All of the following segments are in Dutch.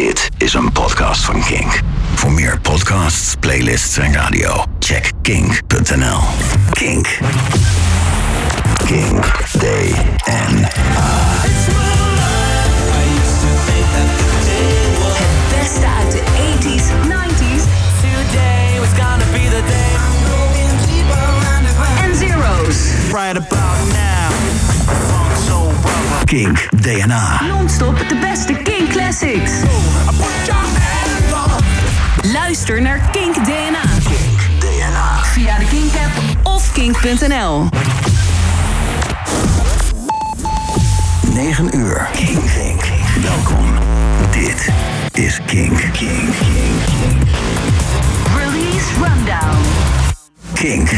Dit is een podcast van Kink. Voor meer podcasts, playlists en radio, check kink.nl. Kink. Kink. DNA. Het beste uit de 80s, 90s Today was gonna be the day. en zeros. Right about Kink. DNA. Non-stop de beste Kink Classics. Luister naar Kink DNA Kink. DNA. via de Kink app of kink.nl. 9 uur. Kink. Kink. Welkom. Dit is Kink. Kink. Kink. Release Rundown. Kink.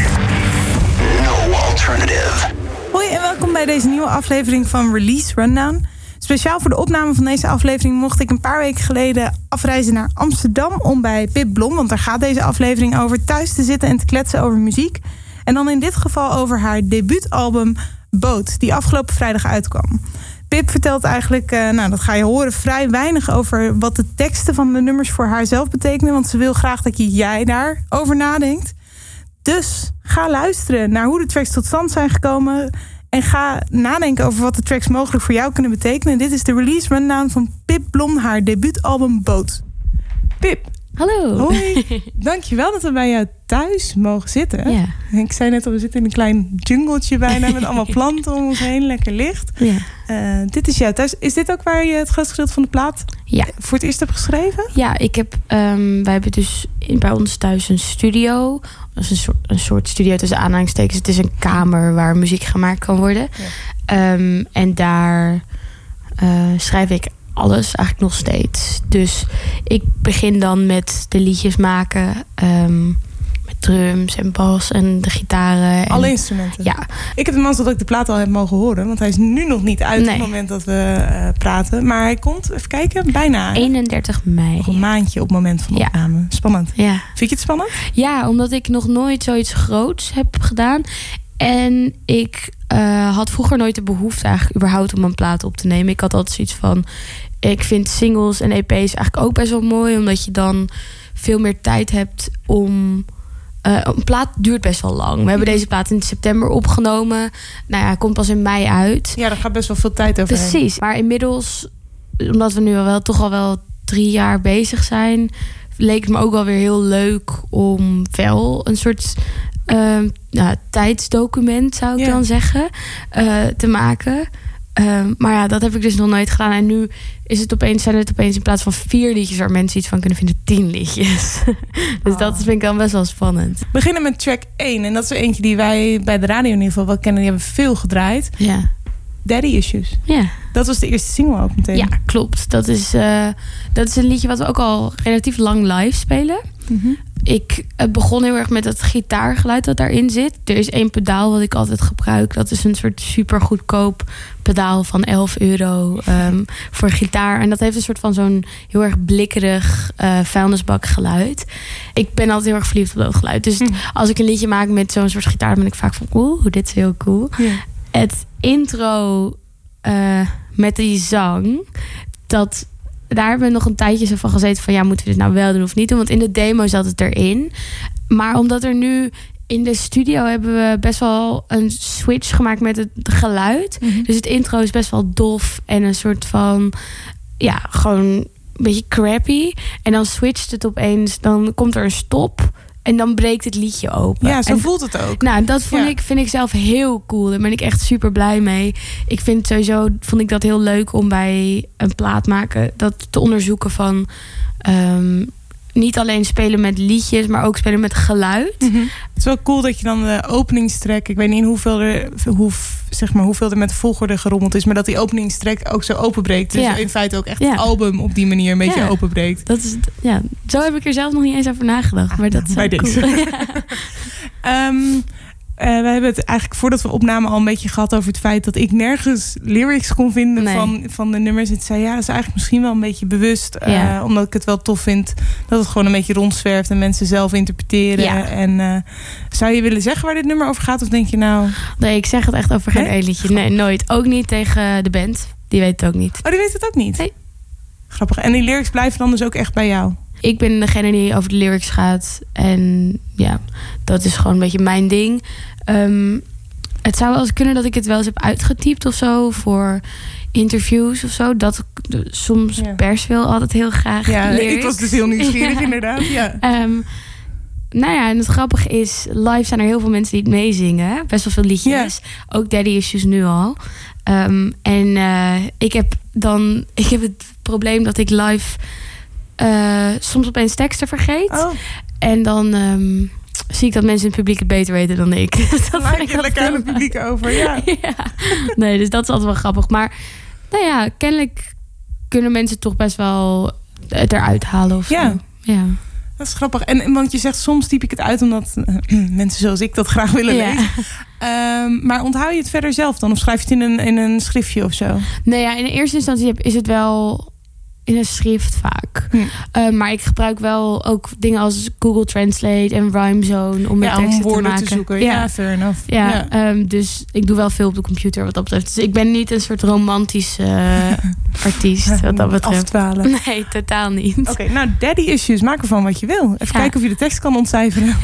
No alternative. Hoi en welkom bij deze nieuwe aflevering van Release Rundown. Speciaal voor de opname van deze aflevering mocht ik een paar weken geleden afreizen naar Amsterdam om bij Pip Blom, want daar gaat deze aflevering over, thuis te zitten en te kletsen over muziek. En dan in dit geval over haar debuutalbum Boot, die afgelopen vrijdag uitkwam. Pip vertelt eigenlijk, eh, nou dat ga je horen, vrij weinig over wat de teksten van de nummers voor haar zelf betekenen, want ze wil graag dat je jij daarover nadenkt. Dus ga luisteren naar hoe de tracks tot stand zijn gekomen. En ga nadenken over wat de tracks mogelijk voor jou kunnen betekenen. Dit is de release rundown van Pip Blom, haar debuutalbum Boot. Pip, Hallo. hoi. Dankjewel dat we bij jou thuis mogen zitten. Ja. Ik zei net al, we zitten in een klein jungletje bijna met allemaal planten om ons heen. Lekker licht. Ja. Eh, dit is jouw thuis. Is dit ook waar je het grootste gedeelte van de plaat Ja. voor het eerst hebt geschreven? Ja, ik heb, ehm, wij hebben dus in, bij ons thuis een studio. Dat is een soort, een soort studio tussen aanhalingstekens. Het is een kamer waar muziek gemaakt kan worden. Ehm, en daar eh, schrijf ik alles eigenlijk nog steeds. Dus ik begin dan met de liedjes maken. ehm, drums en bas en de gitaren. En, Alle instrumenten? Ja, Ik heb de mazzel dat ik de plaat al heb mogen horen. Want hij is nu nog niet uit op het moment dat we eh, praten. Maar hij komt, even kijken, bijna. 31 mei. Nog een maandje op het moment van de Ja. opname. Spannend. Ja. Vind je het spannend? Ja, omdat ik nog nooit zoiets groots heb gedaan. En ik eh, had vroeger nooit de behoefte eigenlijk überhaupt om een plaat op te nemen. Ik had altijd zoiets van... Ik vind singles en EP's eigenlijk ook best wel mooi. Omdat je dan veel meer tijd hebt om... eh, een plaat duurt best wel lang. We hebben deze plaat in september opgenomen. Nou ja, komt pas in mei uit. Ja, daar gaat best wel veel tijd over. Precies. Maar inmiddels, omdat we nu al wel toch al wel drie jaar bezig zijn, leek het me ook wel weer heel leuk om wel een soort ehm, tijdsdocument, zou ik Ja. dan zeggen, eh, te maken. Ehm, maar ja, dat heb ik dus nog nooit gedaan. En nu is het opeens, zijn het opeens in plaats van vier liedjes waar mensen iets van kunnen vinden, tien liedjes. dus dat vind ik dan best wel spannend. We beginnen met track 1. En dat is er eentje die wij bij de radio in ieder geval wel kennen. Die hebben veel gedraaid. Ja, Daddy Issues. ja. Dat was de eerste single ook meteen. Ja, klopt. Dat is, eh, dat is een liedje wat we ook al relatief lang live spelen. Mhm. Ik begon heel erg met het gitaargeluid dat daarin zit. Er is één pedaal wat ik altijd gebruik. Dat is een soort super goedkoop pedaal van 11 euro ehm, voor gitaar. En dat heeft een soort van zo'n heel erg blikkerig eh vuilnisbakgeluid. Ik ben altijd heel erg verliefd op dat geluid. Dus als ik een liedje maak met zo'n soort gitaar, dan ben ik vaak van oeh, dit is heel cool. Het intro eh, met die zang, dat daar hebben we nog een tijdje zo van gezeten van ja, moeten we dit nou wel doen of niet doen? Want in de demo zat het erin. Maar omdat er nu in de studio hebben we best wel een switch gemaakt met het geluid. Dus het intro is best wel dof en een soort van ja, gewoon een beetje crappy. En dan switcht het opeens, dan komt er een stop en dan breekt het liedje open. Ja, zo En- voelt het ook. nou, dat vond Ja. ik, vind ik zelf heel cool. Daar ben ik echt super blij mee. Ik vind sowieso, vond ik dat heel leuk om bij een plaat maken dat te onderzoeken van ehm, niet alleen spelen met liedjes, maar ook spelen met geluid. Mhm. Het is wel cool dat je dan de openingstrek... Ik weet niet in hoeveel er, hoe, zeg maar, hoeveel er met de volgorde gerommeld is... maar dat die openingstrek ook zo openbreekt. Dus Ja. in feite ook echt Ja. het album op die manier een beetje Ja. openbreekt. Dat is, ja, zo heb ik er zelf nog niet eens over nagedacht. Maar dat is bij wel deze. cool. Eh, we hebben het eigenlijk voordat we opnamen al een beetje gehad over het feit dat ik nergens lyrics kon vinden Nee. van, van de nummers. Het zei ja, dat is eigenlijk misschien wel een beetje bewust. eh, omdat ik het wel tof vind dat het gewoon een beetje rondzwerft en mensen zelf interpreteren. Ja. En eh, zou je willen zeggen waar dit nummer over gaat? Of denk je nou. Nee, ik zeg het echt over geen Nee? liedje. Nee, nooit. Ook niet tegen de band. Die weet het ook niet. Oh, die weet het ook niet. Nee. Grappig. En die lyrics blijven dan dus ook echt bij jou? Ik ben degene die over de lyrics gaat. En ja, dat is gewoon een beetje mijn ding. Ehm, het zou wel eens kunnen dat ik het wel eens heb uitgetypt of zo voor interviews of zo. Dat soms Ja. pers wil altijd heel graag. Ja, lyrics. ik was dus heel nieuwsgierig Ja. inderdaad. Ja. Ehm, nou ja, en het grappige is, live zijn er heel veel mensen die het meezingen. Best wel veel liedjes. Ook Daddy Issues nu al. Ehm, en eh, ik heb dan, ik heb het probleem dat ik live eh, soms opeens teksten vergeet. Oh, En dan ehm, zie ik dat mensen in het publiek het beter weten dan ik. dat vind maak ik je lekker aan het publiek over. Ja. ja. Nee, dus dat is altijd wel grappig. Maar nou ja, kennelijk kunnen mensen toch best wel het eruit halen of Ja. zo. Ja. Dat is grappig. En want je zegt soms typ ik het uit omdat eh, mensen zoals ik dat graag willen Ja. lezen. Ehm, maar onthoud je het verder zelf dan? Of schrijf je het in een, in een schriftje of zo? Nou ja, in de eerste instantie is het wel in een schrift vaak. Hm. Eh, maar ik gebruik wel ook dingen als Google Translate en Rhymezone om mijn Ja, om teksten te woorden maken. te zoeken. Ja, fair enough. Ja, Ja. ehm, dus ik doe wel veel op de computer wat dat betreft. Dus ik ben niet een soort romantische eh, artiest wat dat betreft. Afdwalen. Nee, totaal niet. Oké, nou, daddy issues. Maak ervan wat je wil. Even Ja. kijken of je de tekst kan ontcijferen.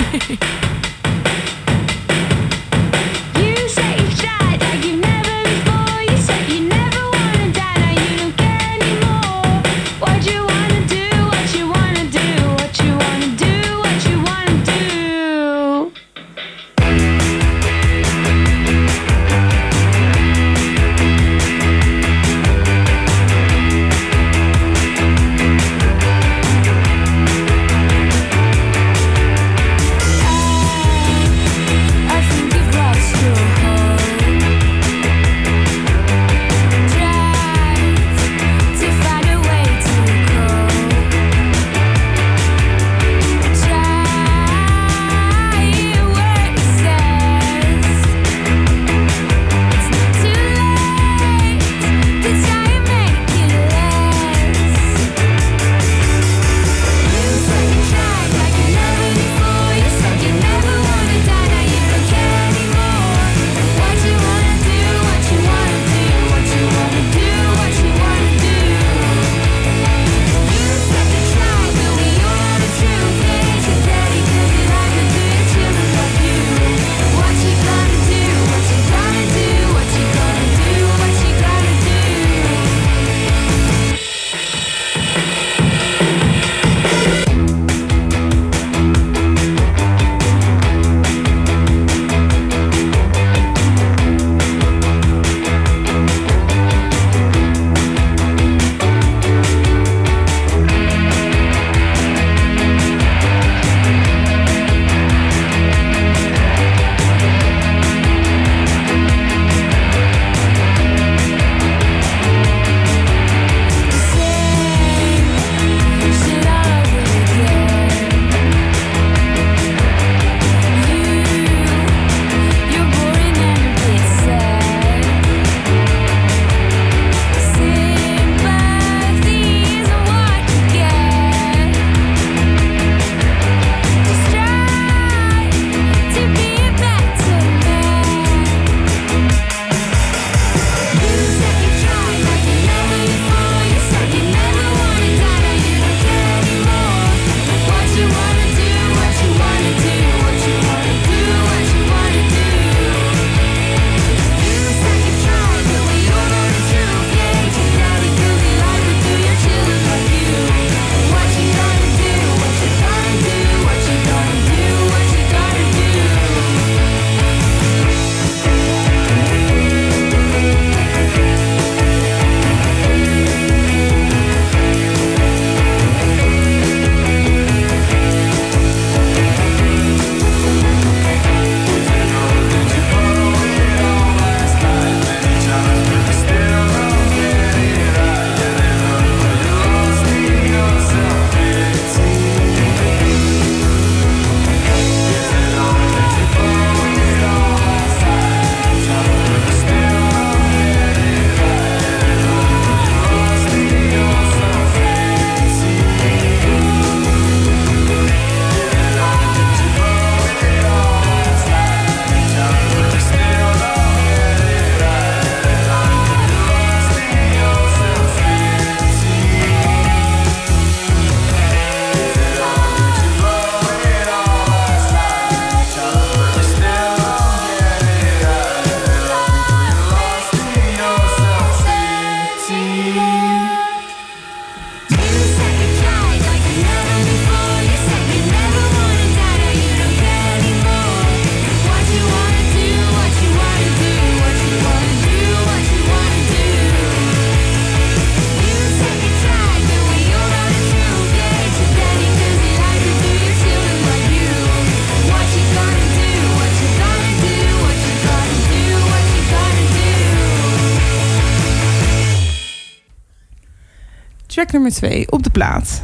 track nummer twee op de plaat.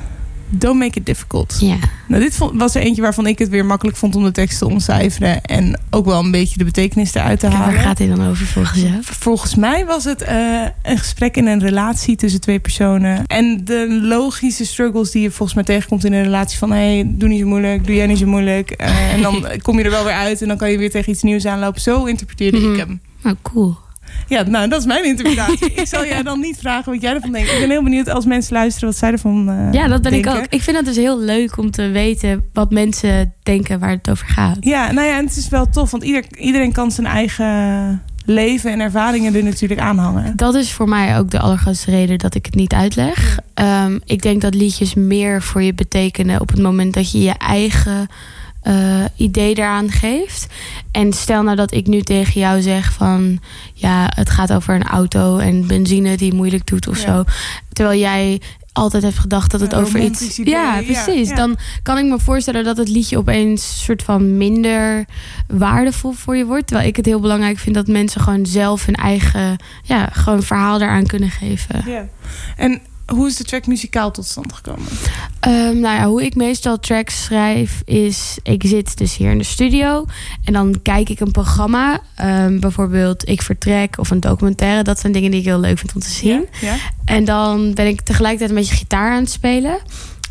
Don't Make It Difficult. Ja. Nou, dit vond- was er eentje waarvan ik het weer makkelijk vond om de tekst te ontcijferen. En ook wel een beetje de betekenis eruit te En halen. waar gaat dit dan over volgens jou? Volgens mij was het eh, een gesprek in een relatie tussen twee personen. En de logische struggles die je volgens mij tegenkomt in een relatie. Van hey, doe niet zo moeilijk, doe jij niet zo moeilijk. Eh, en dan kom je er wel weer uit en dan kan je weer tegen iets nieuws aanlopen. Zo interpreteerde Mhm. ik hem. Nou, cool. Ja, nou, dat is mijn interpretatie. ik zal jij dan niet vragen wat jij ervan denkt. Ik ben heel benieuwd als mensen luisteren wat zij ervan eh Ja, dat ben denken. ik ook. Ik vind het dus heel leuk om te weten wat mensen denken waar het over gaat. Ja, nou ja, en het is wel tof. Want ieder, iedereen kan zijn eigen leven en ervaringen er natuurlijk aan hangen. Dat is voor mij ook de allergrootste reden dat ik het niet uitleg. Ehm, ik denk dat liedjes meer voor je betekenen op het moment dat je je eigen eh, idee daaraan geeft. En stel nou dat ik nu tegen jou zeg van ja, het gaat over een auto en benzine die moeilijk doet of Ja. zo. Terwijl jij altijd hebt gedacht dat het Een over iets. idee, Ja, ja, precies. ja. Dan kan ik me voorstellen dat het liedje opeens soort van minder waardevol voor je wordt. Terwijl ik het heel belangrijk vind dat mensen gewoon zelf hun eigen ja, gewoon verhaal daaraan kunnen geven. Ja. En hoe is de track muzikaal tot stand gekomen? Ehm, nou ja, hoe ik meestal tracks schrijf is... ik zit dus hier in de studio en dan kijk ik een programma. Ehm, bijvoorbeeld Ik Vertrek of een documentaire. Dat zijn dingen die ik heel leuk vind om te zien. Ja? Ja? En dan ben ik tegelijkertijd een beetje gitaar aan het spelen.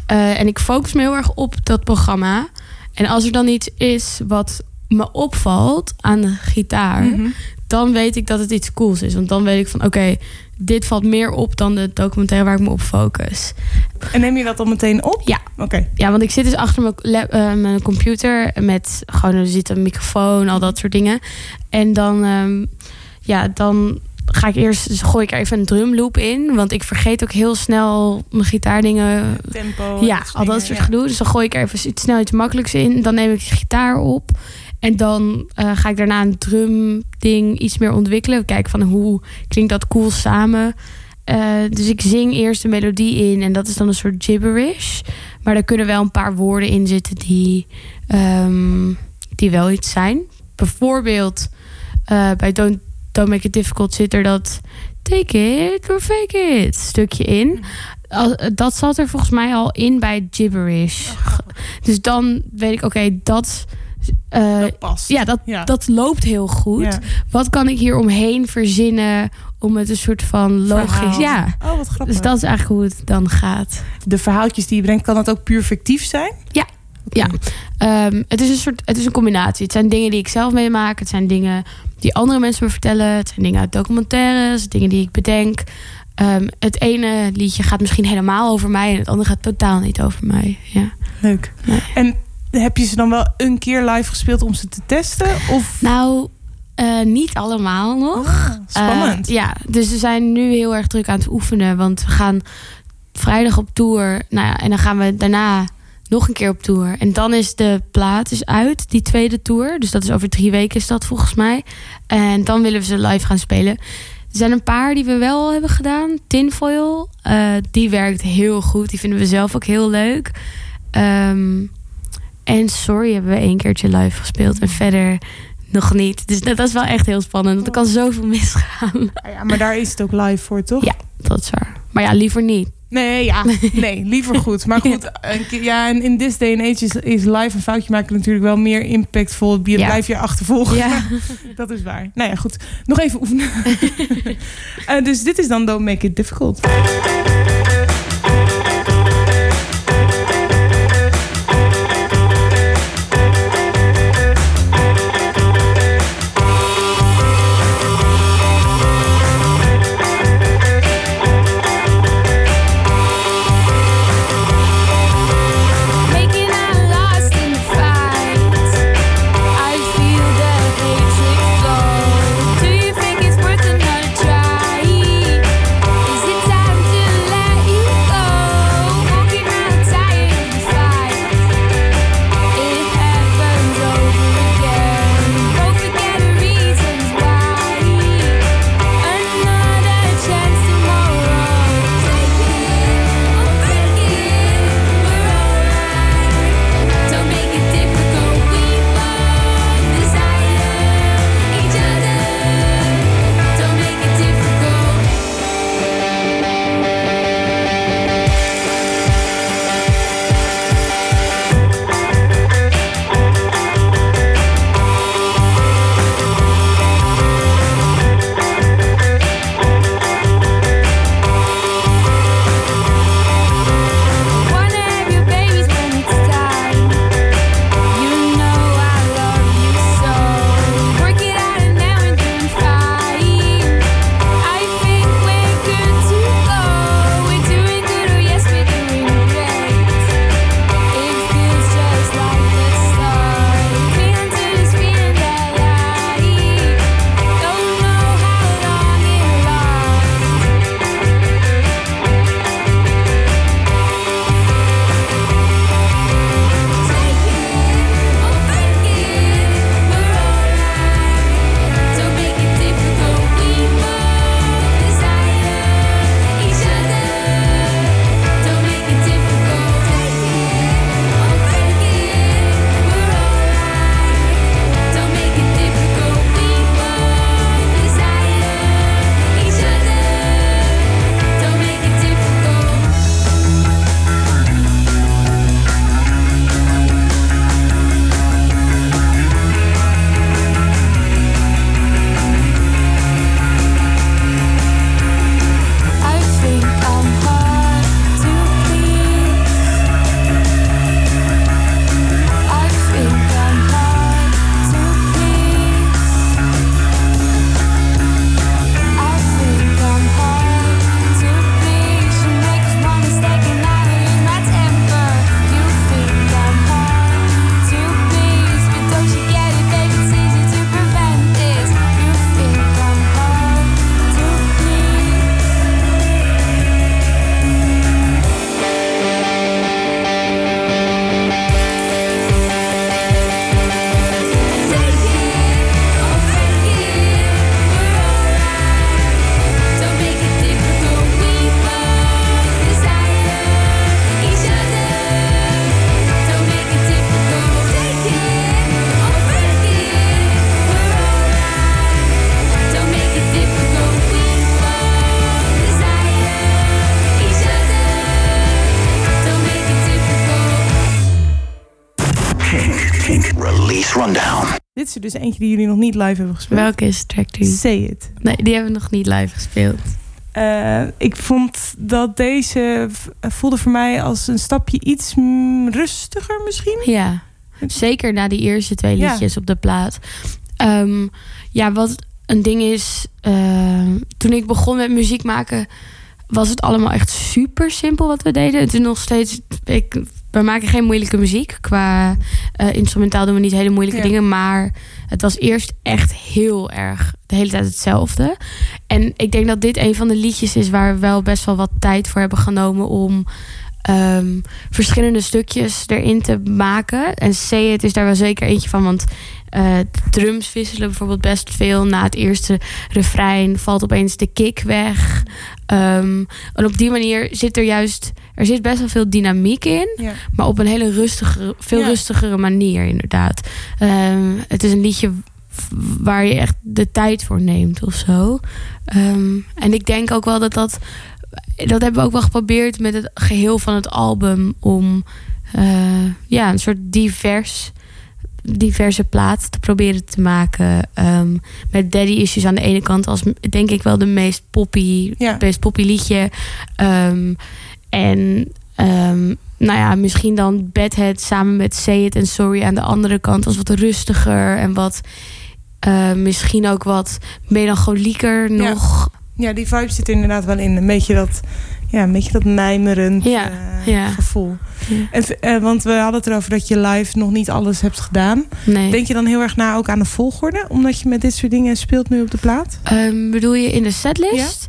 Eh, en ik focus me heel erg op dat programma. En als er dan iets is wat me opvalt aan de gitaar... Mhm. Dan weet ik dat het iets cools is. Want dan weet ik van oké, dit valt meer op dan de documentaire waar ik me op focus. En neem je dat dan meteen op? Ja. Oké. Ja, want ik zit dus achter mijn, eh, mijn computer met gewoon er zit een microfoon, al dat soort dingen. En dan, ehm, ja, dan ga ik eerst dus gooi ik er even een drumloop in, want ik vergeet ook heel snel mijn gitaardingen. Tempo. Ja, al dat soort ja. gedoe. Dus dan gooi ik er even iets snel iets makkelijks in. Dan neem ik de gitaar op. En dan eh, ga ik daarna een drum ding iets meer ontwikkelen. Kijken van hoe klinkt dat cool samen. Eh, dus ik zing eerst de melodie in. En dat is dan een soort gibberish. Maar er kunnen wel een paar woorden in zitten die, ehm, die wel iets zijn. Bijvoorbeeld eh, bij Don't, Don't Make It Difficult zit er dat... Take it or fake it stukje in. Dat zat er volgens mij al in bij gibberish. Dus dan weet ik, oké, dat... eh, Dat past. ja, dat, Ja. dat loopt heel goed. Ja. Wat kan ik hier omheen verzinnen om het een soort van logisch... Verhaal. Ja, Oh, wat grappig. dus dat is eigenlijk hoe het dan gaat. De verhaaltjes die je brengt, kan dat ook puur fictief zijn? Ja. Ja, Ehm, het is een soort, het is een combinatie. Het zijn dingen die ik zelf meemaak. Het zijn dingen die andere mensen me vertellen. Het zijn dingen uit documentaires, dingen die ik bedenk. Ehm, het ene liedje gaat misschien helemaal over mij en het andere gaat totaal niet over mij. Ja. Leuk. Nee. En heb je ze dan wel een keer live gespeeld om ze te testen? Of Nou, eh, niet allemaal nog. Ah, spannend? Eh, ja, dus we zijn nu heel erg druk aan het oefenen. Want we gaan vrijdag op tour. Nou ja, en dan gaan we daarna nog een keer op tour. En dan is de plaat is uit, die tweede tour. Dus dat is over drie weken is dat volgens mij. En dan willen we ze live gaan spelen. Er zijn een paar die we wel hebben gedaan. Tinfoil, eh, die werkt heel goed. Die vinden we zelf ook heel leuk. Ehm, en Sorry hebben we één keertje live gespeeld. En verder nog niet. Dus dat is wel echt heel spannend. Want er kan zoveel misgaan. Ah ja, maar daar is het ook live voor, toch? Ja, dat is waar. Maar ja, liever niet. Nee, ja. Nee, liever goed. Maar goed, een keer- ja, en in this day and age is, is live een foutje maken natuurlijk wel meer impactvol. Je Ja. blijft je achtervolgen. Ja. Dat is waar. Nou ja, goed. Nog even oefenen. Eh, dus dit is dan Don't Make It Difficult. Eentje die jullie nog niet live hebben gespeeld. Welke is track 3? Say It. Nee, die hebben we nog niet live gespeeld. Eh, ik vond dat deze voelde voor mij als een stapje iets rustiger misschien. Ja, zeker na die eerste twee Ja. liedjes op de plaat. Ehm, ja, wat een ding is, ehm, toen ik begon met muziek maken, was het allemaal echt super simpel wat we deden. Het is nog steeds, ik, we maken geen moeilijke muziek. Qua eh, instrumentaal doen we niet hele moeilijke Ja. dingen, maar het was eerst echt heel erg de hele tijd hetzelfde. En ik denk dat dit een van de liedjes is waar we wel best wel wat tijd voor hebben genomen om ehm, verschillende stukjes erin te maken. En Say It is daar wel zeker eentje van, want eh, drums wisselen bijvoorbeeld best veel. Na het eerste refrein valt opeens de kick weg. Ehm, en op die manier zit er juist, er zit best wel veel dynamiek in. Ja. Maar op een hele rustige, veel Ja. rustigere manier, inderdaad. Ehm, het is een liedje waar je echt de tijd voor neemt of zo. Ehm, en ik denk ook wel dat dat. Dat hebben we ook wel geprobeerd met het geheel van het album. Om eh, ja, een soort divers, diverse plaat te proberen te maken. Ehm, met Daddy Issues aan de ene kant als denk ik wel de meest poppy, Ja. meest poppy liedje. Ehm, en ehm, nou ja, misschien dan Bedhead samen met Say It en Sorry aan de andere kant als wat rustiger en wat eh, misschien ook wat melancholieker Ja. nog. ja, die vibe zit er inderdaad wel in. Een beetje dat, ja, een beetje dat mijmerend Ja, eh, ja. gevoel. Ja. Eh, want we hadden het erover dat je live nog niet alles hebt gedaan. Nee. Denk je dan heel erg na ook aan de volgorde? Omdat je met dit soort dingen speelt nu op de plaat? Ehm, bedoel je in de setlist?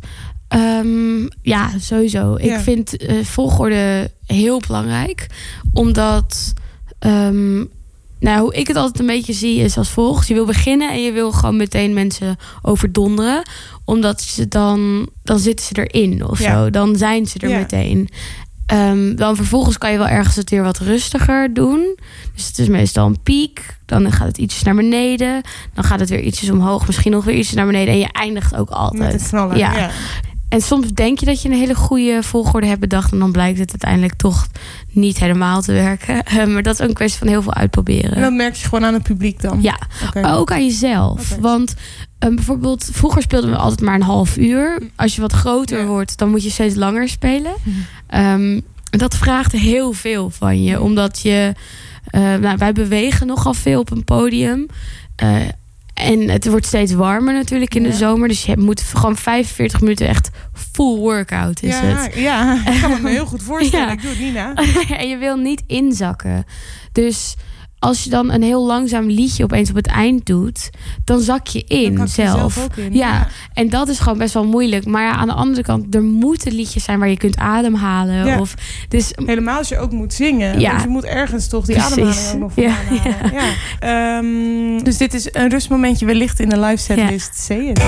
Ehm, ja, sowieso. Ja. Ik vind eh, volgorde heel belangrijk. Omdat, ehm, nou, hoe ik het altijd een beetje zie is als volgt. Je wil beginnen en je wil gewoon meteen mensen overdonderen. Omdat ze dan, dan zitten ze erin of Ja. zo. Dan zijn ze er Ja. meteen. Ehm, dan vervolgens kan je wel ergens het weer wat rustiger doen. Dus het is meestal een piek. Dan gaat het ietsjes naar beneden. Dan gaat het weer ietsjes omhoog. Misschien nog weer ietsjes naar beneden. En je eindigt ook Met altijd. het knallen. Ja. Ja. En soms denk je dat je een hele goede volgorde hebt bedacht. En dan blijkt het uiteindelijk toch niet helemaal te werken. Eh, maar dat is ook een kwestie van heel veel uitproberen. En dat merk je gewoon aan het publiek dan? Ja, ook aan jezelf. Want eh, bijvoorbeeld, vroeger speelden we altijd maar een half uur. Als je wat groter Ja. wordt, dan moet je steeds langer spelen. Mhm. Ehm, dat vraagt heel veel van je. Omdat je, eh, nou, wij bewegen nogal veel op een podium. Eh, en het wordt steeds warmer natuurlijk in Ja. de zomer. Dus je moet gewoon 45 minuten echt full workout is ja, het. ja, ik kan me heel goed voorstellen. Ja. Ik doe het niet na. en je wil niet inzakken. Dus als je dan een heel langzaam liedje opeens op het eind doet, dan zak je in Dan kak je zelf. in, Ja. ja. en dat is gewoon best wel moeilijk. Maar ja, aan de andere kant, er moeten liedjes zijn waar je kunt ademhalen. Ja. Of, dus Helemaal als je ook moet zingen. Ja. Want je moet ergens toch die Precies. ademhaling ook nog halen. Ja. Ehm, dus dit is een rustmomentje wellicht in de live setlist. Say it.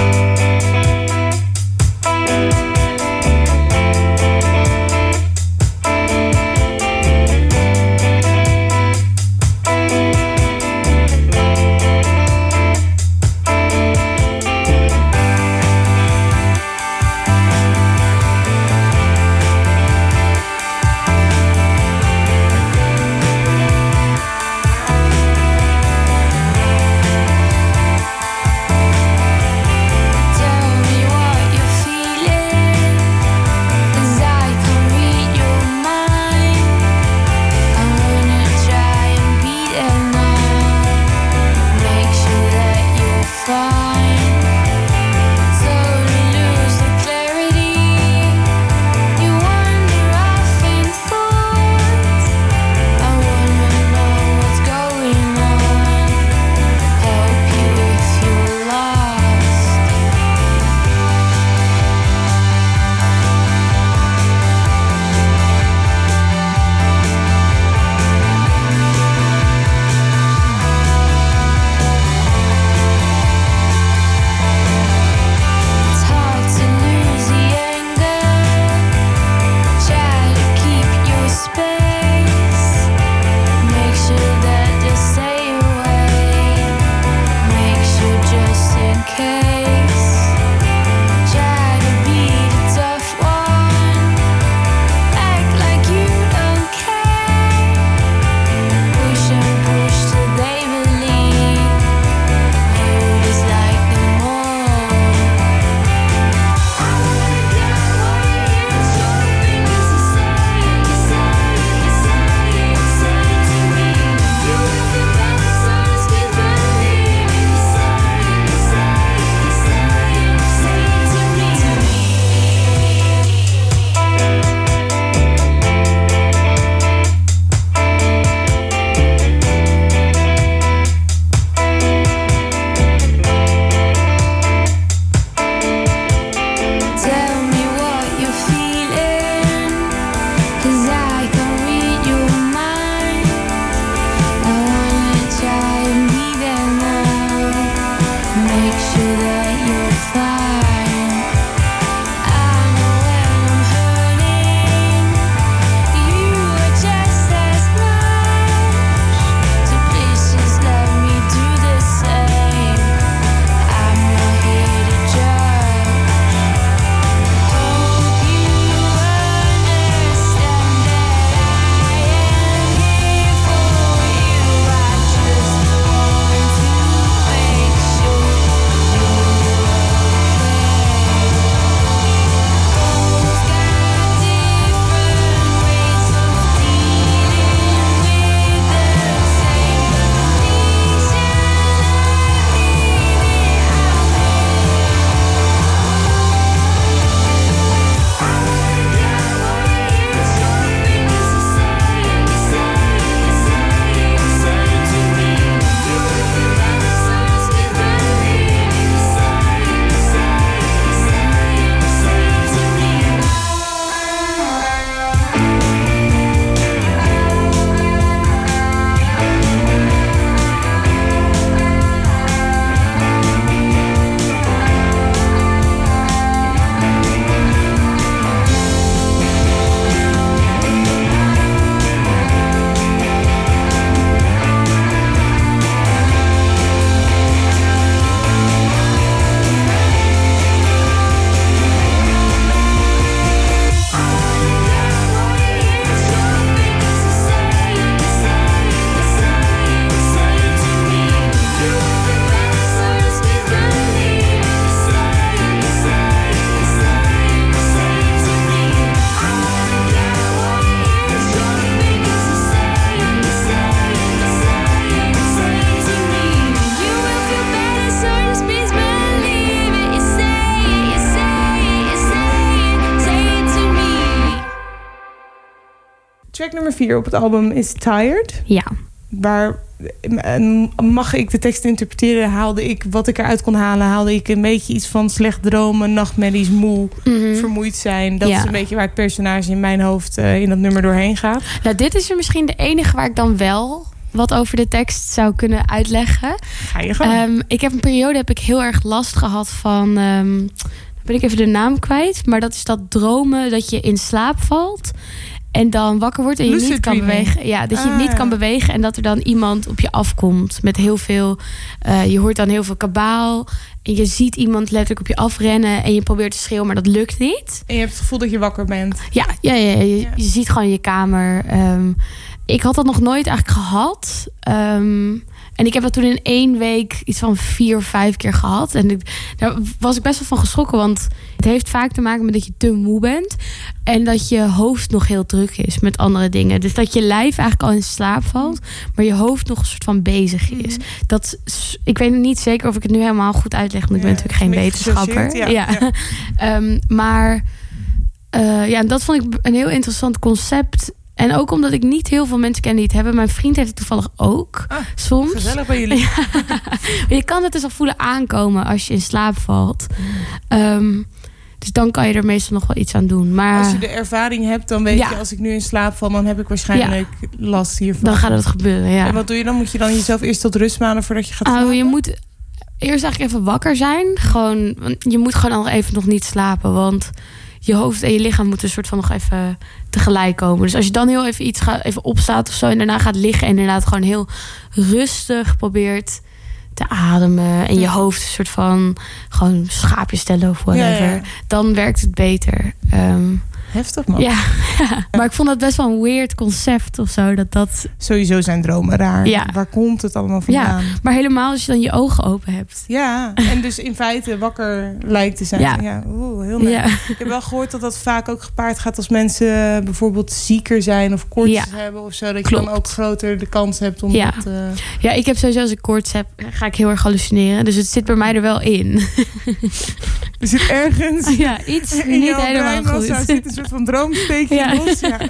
4 op het album is Tired. Ja. Waar mag ik de tekst interpreteren? Haalde ik wat ik eruit kon halen? Haalde ik een beetje iets van slecht dromen, nachtmerries, moe, Mhm. vermoeid zijn? Dat Ja. is een beetje waar het personage in mijn hoofd eh, in dat nummer doorheen gaat. Nou, dit is er misschien de enige waar ik dan wel wat over de tekst zou kunnen uitleggen. Ga je gang. Ehm, ik heb een periode heb ik heel erg last gehad van. ehm, ben ik even de naam kwijt. Maar dat is dat dromen dat je in slaap valt. En dan wakker wordt en je Lucid niet kan dreaming. bewegen. Ja, dat je Ah, niet ja. kan bewegen. En dat er dan iemand op je afkomt. Met heel veel. eh, je hoort dan heel veel kabaal. En je ziet iemand letterlijk op je afrennen. En je probeert te schreeuwen, maar dat lukt niet. en je hebt het gevoel dat je wakker bent. Ja, ja, ja, ja. Je, Ja. je ziet gewoon je kamer. Ehm, ik had dat nog nooit eigenlijk gehad. Ehm, en ik heb dat toen in één week iets van vier of vijf keer gehad. En ik, daar was ik best wel van geschrokken. Want het heeft vaak te maken met dat je te moe bent. En dat je hoofd nog heel druk is met andere dingen. Dus dat je lijf eigenlijk al in slaap valt. Maar je hoofd nog een soort van bezig is. Dat, is- ik weet niet zeker of ik het nu helemaal goed uitleg. Want ik ben Ja, natuurlijk geen wetenschapper. ja. Ehm, maar eh, ja, dat vond ik een heel interessant concept. En ook omdat ik niet heel veel mensen ken die het hebben. Mijn vriend heeft het toevallig ook. Ah, soms. Gezellig bij jullie. Je kan het dus al voelen aankomen als je in slaap valt. Ehm, dus dan kan je er meestal nog wel iets aan doen. Maar Als je de ervaring hebt, dan weet Ja. je... als ik nu in slaap val, dan heb ik waarschijnlijk last hiervan. dan gaat het gebeuren, ja. En wat doe je dan? Moet je dan jezelf eerst tot rust manen voordat je gaat Oh, slapen? je moet eerst eigenlijk even wakker zijn. Gewoon, je moet gewoon nog even nog niet slapen. Want je hoofd en je lichaam moeten een soort van nog even tegelijk komen. Dus als je dan heel even iets gaat, even opstaat of zo... en daarna gaat liggen en inderdaad gewoon heel rustig probeert te ademen... en je hoofd een soort van gewoon schaapjes stellen of whatever... Ja, ja. dan werkt het beter. Ehm, Heftig, man. ja. maar ik vond dat best wel een weird concept of zo. Dat dat Sowieso zijn dromen raar. Ja. Waar komt het allemaal ja, vandaan? maar helemaal als je dan je ogen open hebt. Ja, en dus in feite wakker lijkt te zijn. Ja. Ja, oeh, heel. Ja. Ik heb wel gehoord dat dat vaak ook gepaard gaat als mensen bijvoorbeeld zieker zijn of koorts Ja. hebben of zo. Dat je dan ook groter de kans hebt om Ja. dat... eh, Ja, ik heb sowieso als ik koorts heb, ga ik heel erg hallucineren. Dus het zit bij mij er wel in. er zit ergens ja, iets in niet helemaal goed. zit een soort van droomsteekje Ja. los. Ja.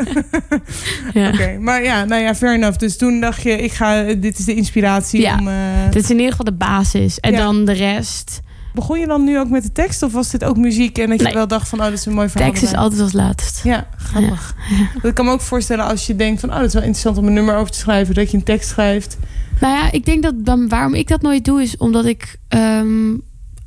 Ja. Oké, maar ja, nou ja, fair enough. Dus toen dacht je, ik ga, dit is de inspiratie Ja. om... eh, Dit is in ieder geval de basis. En dan de rest. Begon je dan nu ook met de tekst of was dit ook muziek en dat je Nee. wel dacht van, oh, dit is een mooi verhaal. Tekst is altijd als laatst. Ja, grappig. Ik kan me ook voorstellen als je denkt van... oh, dat is wel interessant om een nummer over te schrijven... dat je een tekst schrijft. Nou ja, ik denk dat dan, waarom ik dat nooit doe, is omdat ik ehm,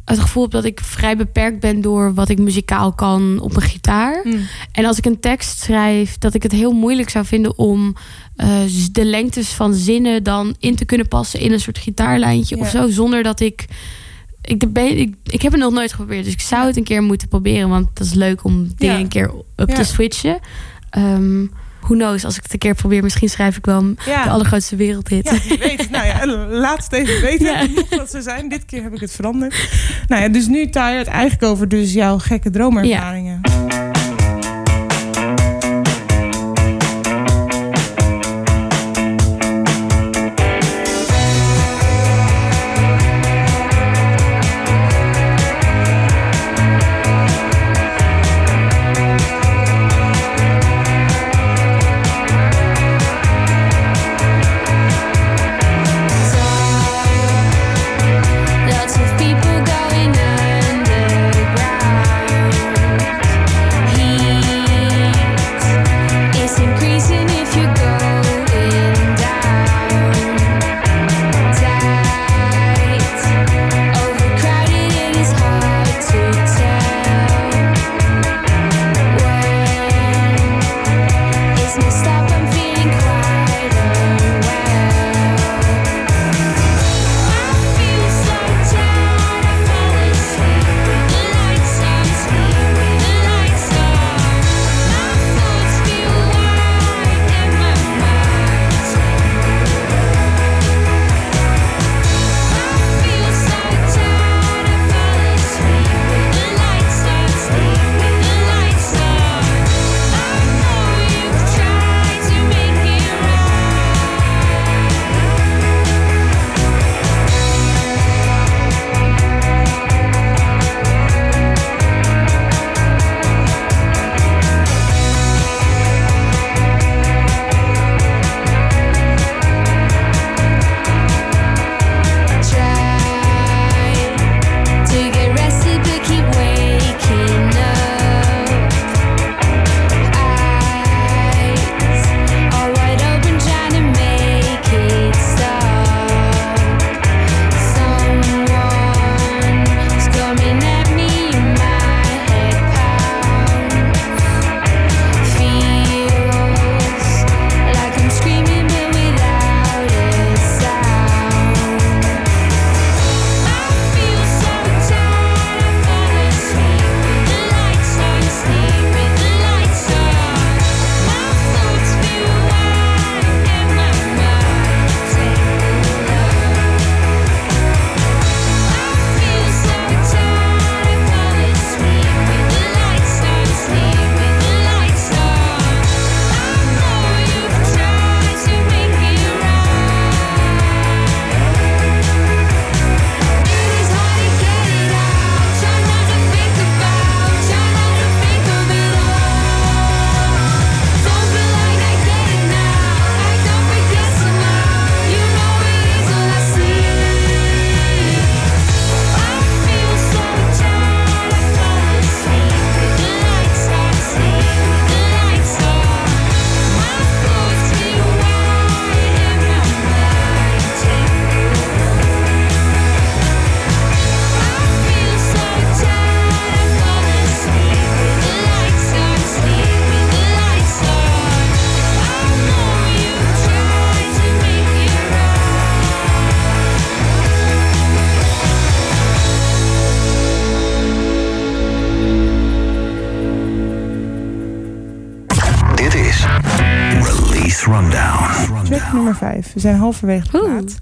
het gevoel heb dat ik vrij beperkt ben door wat ik muzikaal kan op een gitaar. En als ik een tekst schrijf, dat ik het heel moeilijk zou vinden om eh, de lengtes van zinnen dan in te kunnen passen in een soort gitaarlijntje of Ja. zo, zonder dat ik. Ik, ben, ik, ik heb het nog nooit geprobeerd, dus ik zou het een keer moeten proberen, want dat is leuk om dingen Ja. een keer Ja. te switchen. Ehm who knows, als ik het een keer probeer, misschien schrijf ik wel Ja. de allergrootste wereldhit. Ja, wie weet. nou ja, laat het even weten Ja. dat ze zijn. Dit keer heb ik het veranderd. Nou ja, dus nu Tired eigenlijk over dus jouw gekke droomervaringen. We zijn halverwege de plaat.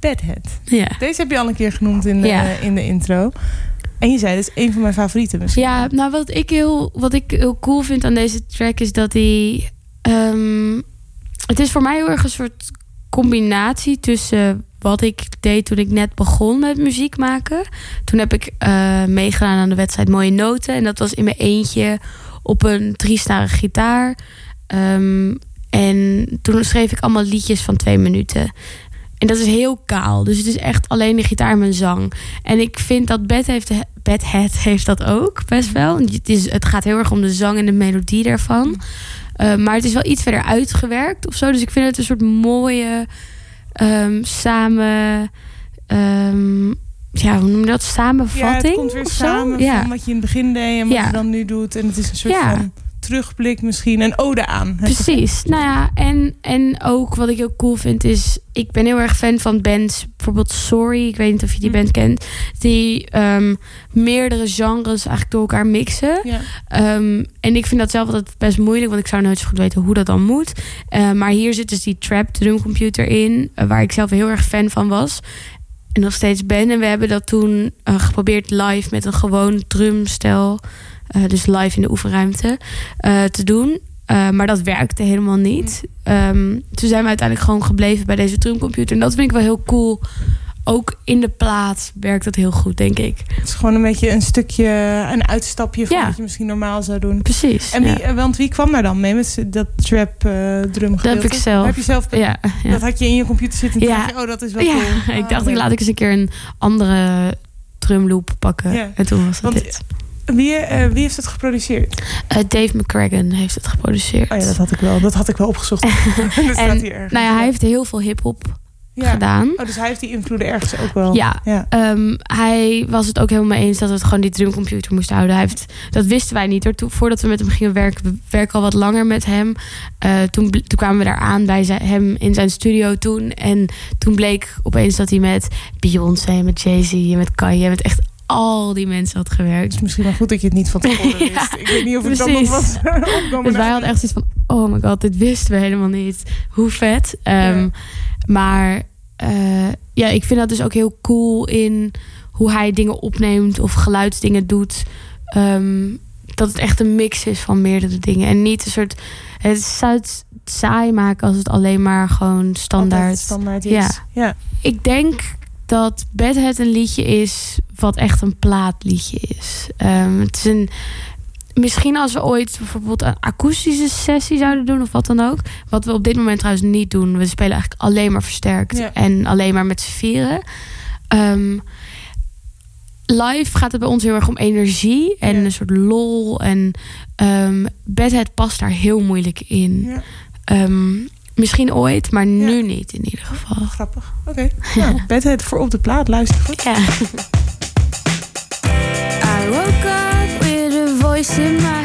Bedhead. Ja. Deze heb je al een keer genoemd in de, Ja. in de intro. En je zei, dit is een van mijn favorieten misschien. Ja, nou wat ik heel, wat ik heel cool vind aan deze track is dat hij. ehm, het is voor mij heel erg een soort combinatie tussen wat ik deed toen ik net begon met muziek maken. Toen heb ik eh, meegedaan aan de wedstrijd Mooie Noten. En dat was in mijn eentje op een driesnarige gitaar. Ehm, en toen schreef ik allemaal liedjes van twee minuten. En dat is heel kaal. Dus het is echt alleen de gitaar en mijn zang. En ik vind dat Bad heeft, Badhead heeft dat ook best wel. Het, is, het gaat heel erg om de zang en de melodie daarvan. Uh, maar het is wel iets verder uitgewerkt of zo. Dus ik vind het een soort mooie um, samen... Um, ja, hoe noem je dat? Samenvatting? Ja, het komt weer samen ja. van wat je in het begin deed en wat Ja. je dan nu doet. En het is een soort Ja. van terugblik misschien. Een ode aan. Precies. Nou ja, en, en ook wat ik heel cool vind is... Ik ben heel erg fan van bands. Bijvoorbeeld Sorry, ik weet niet of je die Hm. band kent. Die ehm, meerdere genres eigenlijk door elkaar mixen. Ja. Ehm, en ik vind dat zelf altijd best moeilijk, want ik zou nooit zo goed weten hoe dat dan moet. Eh, maar hier zit dus die trap drumcomputer in, eh, waar ik zelf heel erg fan van was. En nog steeds ben. En we hebben dat toen eh, geprobeerd live met een gewoon drumstel, eh, dus live in de oefenruimte, eh, te doen. Eh, maar dat werkte helemaal niet. Ehm, toen zijn we uiteindelijk gewoon gebleven bij deze drumcomputer. En dat vind ik wel heel cool. Ook in de plaat werkt dat heel goed, denk ik. Het is gewoon een beetje een stukje, een uitstapje van Ja. wat je misschien normaal zou doen. Precies. En wie, ja. Want wie kwam daar dan mee met dat trap eh drum Dat heb ik zelf. Heb je zelf Ja. Dat had je in je computer zitten en dacht je, oh dat is wel cool. ik Ah, dacht, ik laat ik eens een keer een andere drumloop pakken. En toen was het Want- dit. Wie, eh, wie heeft het geproduceerd? Eh, Dave McCracken heeft het geproduceerd. Oh ja, dat had ik wel. Dat had ik wel opgezocht. dat staat hier ergens. nou ja, hij heeft heel veel hip-hop Ja. gedaan. Oh, dus hij heeft die invloeden ergens ook wel. Ja, Ja. Ehm, hij was het ook helemaal eens dat we het gewoon die drumcomputer moesten houden. Hij heeft, dat wisten wij niet hoor. Toen, voordat we met hem gingen werken, we werken al wat langer met hem. Eh, toen, toen kwamen we daar aan bij zijn- hem in zijn studio toen. En toen bleek opeens dat hij met Beyoncé, met Jay-Z, met Kanye, met echt al die mensen had gewerkt. Het is misschien wel goed dat je het niet van tevoren wist. Ja, ik weet niet of ik dan nog was. Dus wij hadden echt zoiets van, oh my god, dit wisten we helemaal niet. Hoe vet. Ehm, Ja. Maar eh, ja, ik vind dat dus ook heel cool in hoe hij dingen opneemt of geluidsdingen doet. Ehm, dat het echt een mix is van meerdere dingen. En niet een soort, het zou het saai maken als het alleen maar gewoon standaard... Standaard is. Ja. ja. Ik denk dat Bedhead een liedje is wat echt een plaatliedje is. Ehm, het is een, misschien als we ooit bijvoorbeeld een akoestische sessie zouden doen of wat dan ook. Wat we op dit moment trouwens niet doen. We spelen eigenlijk alleen maar versterkt Ja. en alleen maar met z'n vieren. Ehm, live gaat het bij ons heel erg om energie en Ja. een soort lol. En ehm Bedhead past daar heel moeilijk in. Ja. Misschien ooit, maar nu Ja. niet in ieder geval. Grappig. Oké. Nou, Bedhead voor op de plaat. Luister goed. Ja. I woke up with a voice in my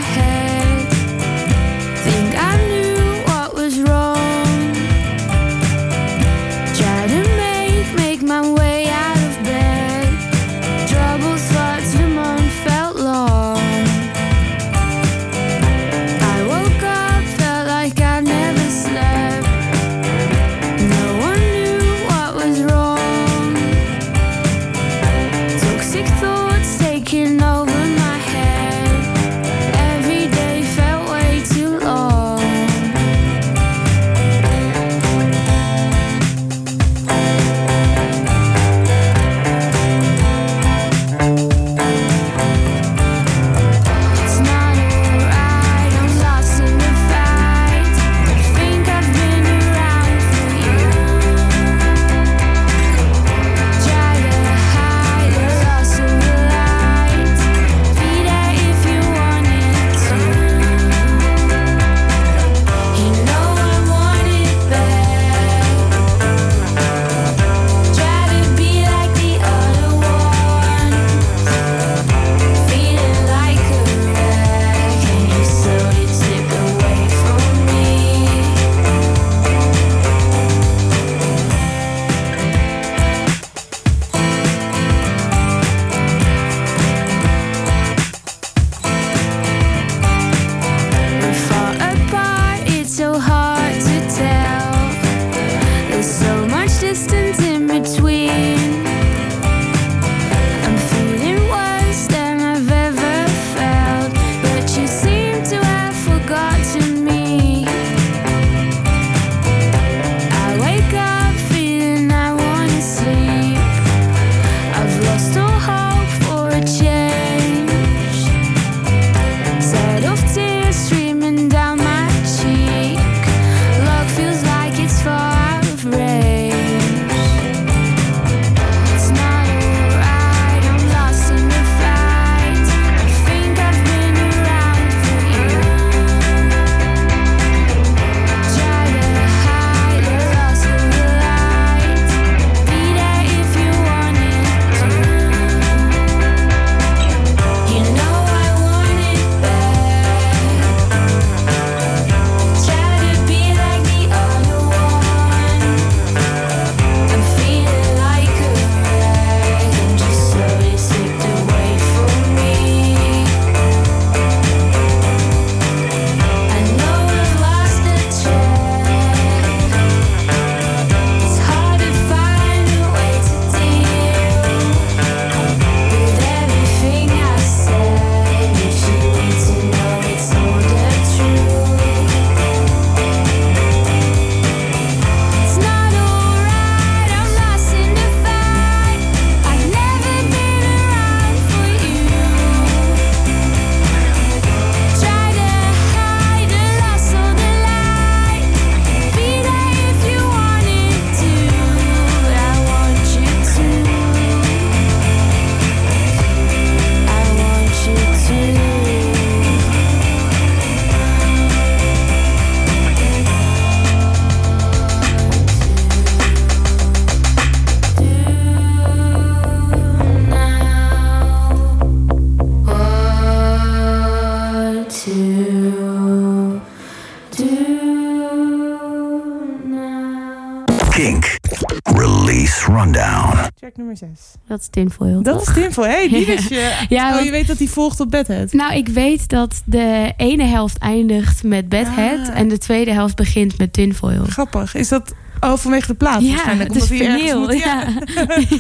Track nummer 6. Dat is tinfoil. Dat toch? is voor. Hey, die wist je. Ja, oh, want- je weet dat hij volgt op Bedhead. Nou, ik weet dat de ene helft eindigt met bedhead Ah. en de tweede helft begint met tinfoil. Grappig. Is dat oh, vanwege de plaat Ja, waarschijnlijk? het is hij ergens moet, Ja.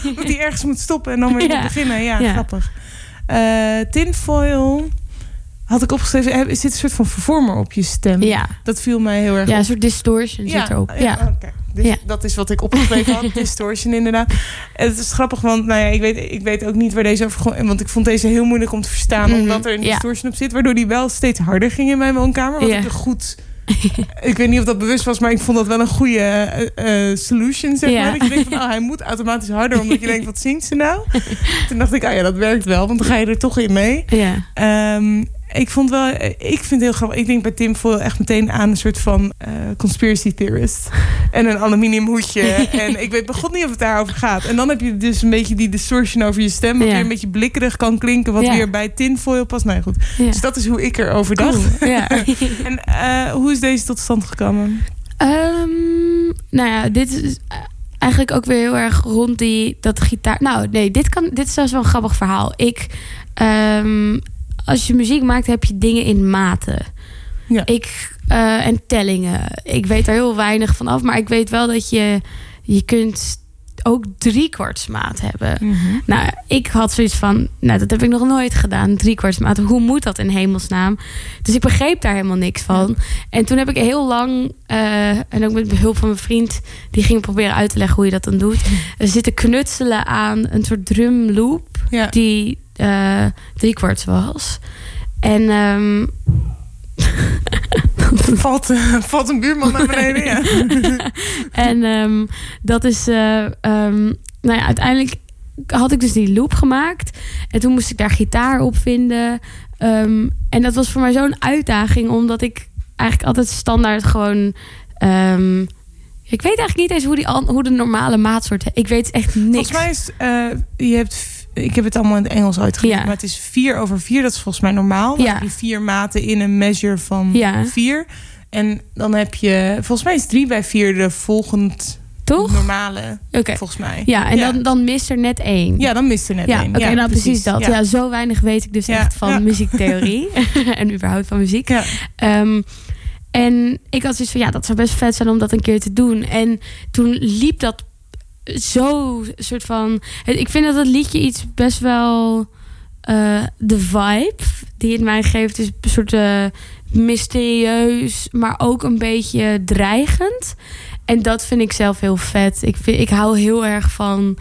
omdat hij ergens moet stoppen en dan weer Ja. beginnen. Ja, Ja. grappig. Eh tinfoil had ik opgeschreven. Er zit een soort van vervormer op je stem. Ja. Dat viel mij heel erg ja, op. een soort distortion zit erop. Ja. oké. Dus Ja. Dat is wat ik opgeschreven had. Distortion inderdaad. En het is grappig, want nou ja, ik, weet, ik weet ook niet waar deze over. Want ik vond deze heel moeilijk om te verstaan. Mhm, Omdat er een ja. distortion op zit. Waardoor die wel steeds harder ging in mijn woonkamer. Wat Ja. ik een goed... ik weet niet of dat bewust was, maar ik vond dat wel een goede eh, eh, solution, zeg Ja. maar. Dat je denkt van, oh, hij moet automatisch harder. Omdat je denkt, wat zingt ze nou? Toen dacht ik, ah ja, dat werkt wel. Want dan ga je er toch in mee. Ja. Ehm, ik vond wel, ik vind het heel grappig. Ik denk bij Tim Foyle echt meteen aan een soort van eh, conspiracy theorist. En een aluminium hoedje. en ik weet bij god niet of het daarover gaat. En dan heb je dus een beetje die distortion over je stem. Wat Ja. weer een beetje blikkerig kan klinken. Wat Ja. weer bij Tin Foyle past. Nou goed. Ja. Dus dat is hoe ik erover dacht. Cool. Ja. En eh, hoe is deze tot stand gekomen? Ehm, nou ja, dit is eigenlijk ook weer heel erg rond die dat gitaar. Nou, nee, dit kan. Dit is zelfs wel een grappig verhaal. Ik, ehm, als je muziek maakt, heb je dingen in maten. Ja. Ik eh, en tellingen. Ik weet er heel weinig van af, maar ik weet wel dat je je kunt ook driekwartsmaat hebben. Nou, ik had zoiets van, nou, dat heb ik nog nooit gedaan, driekwartsmaat. Hoe moet dat in hemelsnaam? Dus ik begreep daar helemaal niks van. En toen heb ik heel lang, eh, en ook met behulp van mijn vriend, die ging proberen uit te leggen hoe je dat dan doet, eh, zitten knutselen aan een soort drumloop Ja. die eh driekwarts was. En ehm, Valt, eh, valt een buurman naar beneden, ja. En ehm, dat is, eh, ehm, nou ja, uiteindelijk had ik dus die loop gemaakt. En toen moest ik daar gitaar op vinden. En dat was voor mij zo'n uitdaging, omdat ik eigenlijk altijd standaard gewoon. ik weet eigenlijk niet eens hoe, die, hoe de normale maatsoort. Ik weet echt niks. Volgens mij is, je hebt, ik heb het allemaal in het Engels uitgelegd, Ja. maar het is 4 over 4. Dat is volgens mij normaal. Dan Ja. heb je vier maten in een measure van Ja. 4. En dan heb je, volgens mij is 3 bij 4 de volgend toch? normale, volgens mij. Ja, en ja. Dan, dan mist er net één. Ja, dan mist er net Ja, één. oké, nou precies, dat. Ja. zo weinig weet ik dus Ja, echt van ja. muziektheorie. en überhaupt van muziek. Ja. Ehm, en ik had zoiets van, ja, dat zou best vet zijn om dat een keer te doen. En toen liep dat zo soort van... Ik vind dat het liedje iets best wel... eh, de vibe die het mij geeft is een soort eh, mysterieus, maar ook een beetje dreigend. En dat vind ik zelf heel vet. Ik, vind, ik hou heel erg van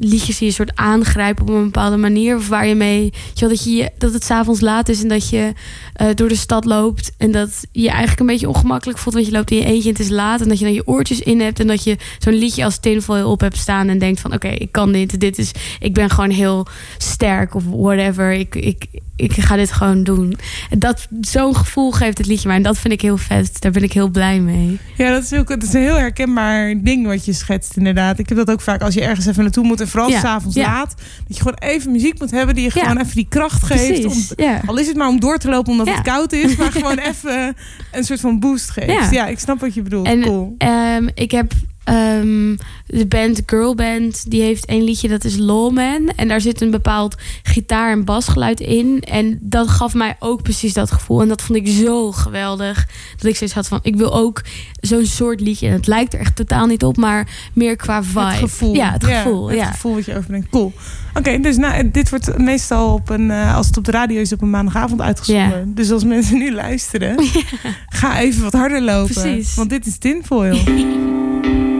liedjes die je soort aangrijpen op een bepaalde manier. Of waar je mee. wel, dat, je, je- dat het s'avonds laat is en dat je eh, door de stad loopt. En dat je je eigenlijk een beetje ongemakkelijk voelt. Want je loopt in je eentje en het is laat. En dat je dan je oortjes in hebt. En dat je zo'n liedje als tinfoil op hebt staan. En denkt van oké, ik kan dit. Dit is. Ik ben gewoon heel sterk of whatever. Ik, ik, ik ga dit gewoon doen. En Dat, zo'n gevoel geeft het liedje mij. En dat vind ik heel vet. Daar ben ik heel blij mee. Ja, dat is, ook, dat is een heel herkenbaar ding wat je schetst, inderdaad. Ik heb dat ook vaak als je ergens even naartoe moet. En vooral Ja, s'avonds ja. laat. Dat je gewoon even muziek moet hebben die je Ja. gewoon even die kracht geeft. Om, al is het maar om door te lopen omdat het koud is. Maar gewoon even een soort van boost geeft. Ja, Ja. ik snap wat je bedoelt. En cool. ehm, ik heb ehm, de band Girl Band, die heeft een liedje dat is Lawman. En daar zit een bepaald gitaar- en basgeluid in. En dat gaf mij ook precies dat gevoel. En dat vond ik zo geweldig. Dat ik zoiets had van, ik wil ook zo'n soort liedje. En het lijkt er echt totaal niet op, maar meer qua vibe. Het gevoel. Ja, het gevoel. het Ja, gevoel wat je overbrengt. Cool. Oké, dus nou, dit wordt meestal op een, eh, als het op de radio is, op een maandagavond uitgezonden. Dus als mensen nu luisteren, ga even wat harder lopen. Precies. Want dit is tinfoil.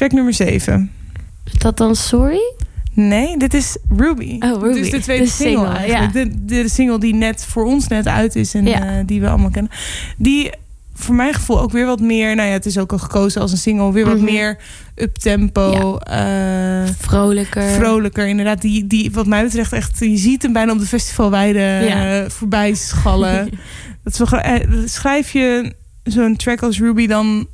Track nummer 7. Is dat dan Sorry? Nee, dit is Ruby. Oh, Ruby. Dus de tweede De single, single, eigenlijk. ja. De, de, single die net voor ons net uit is en Ja. eh, die we allemaal kennen. Die voor mijn gevoel ook weer wat meer... Nou ja, het is ook al gekozen als een single. Weer wat Mhm. meer uptempo. eh, Vrolijker. vrolijker. Inderdaad, die, die wat mij betreft echt... Je ziet hem bijna op de festivalweide Ja. eh, voorbij schallen. dat is wel, schrijf je zo'n track als Ruby dan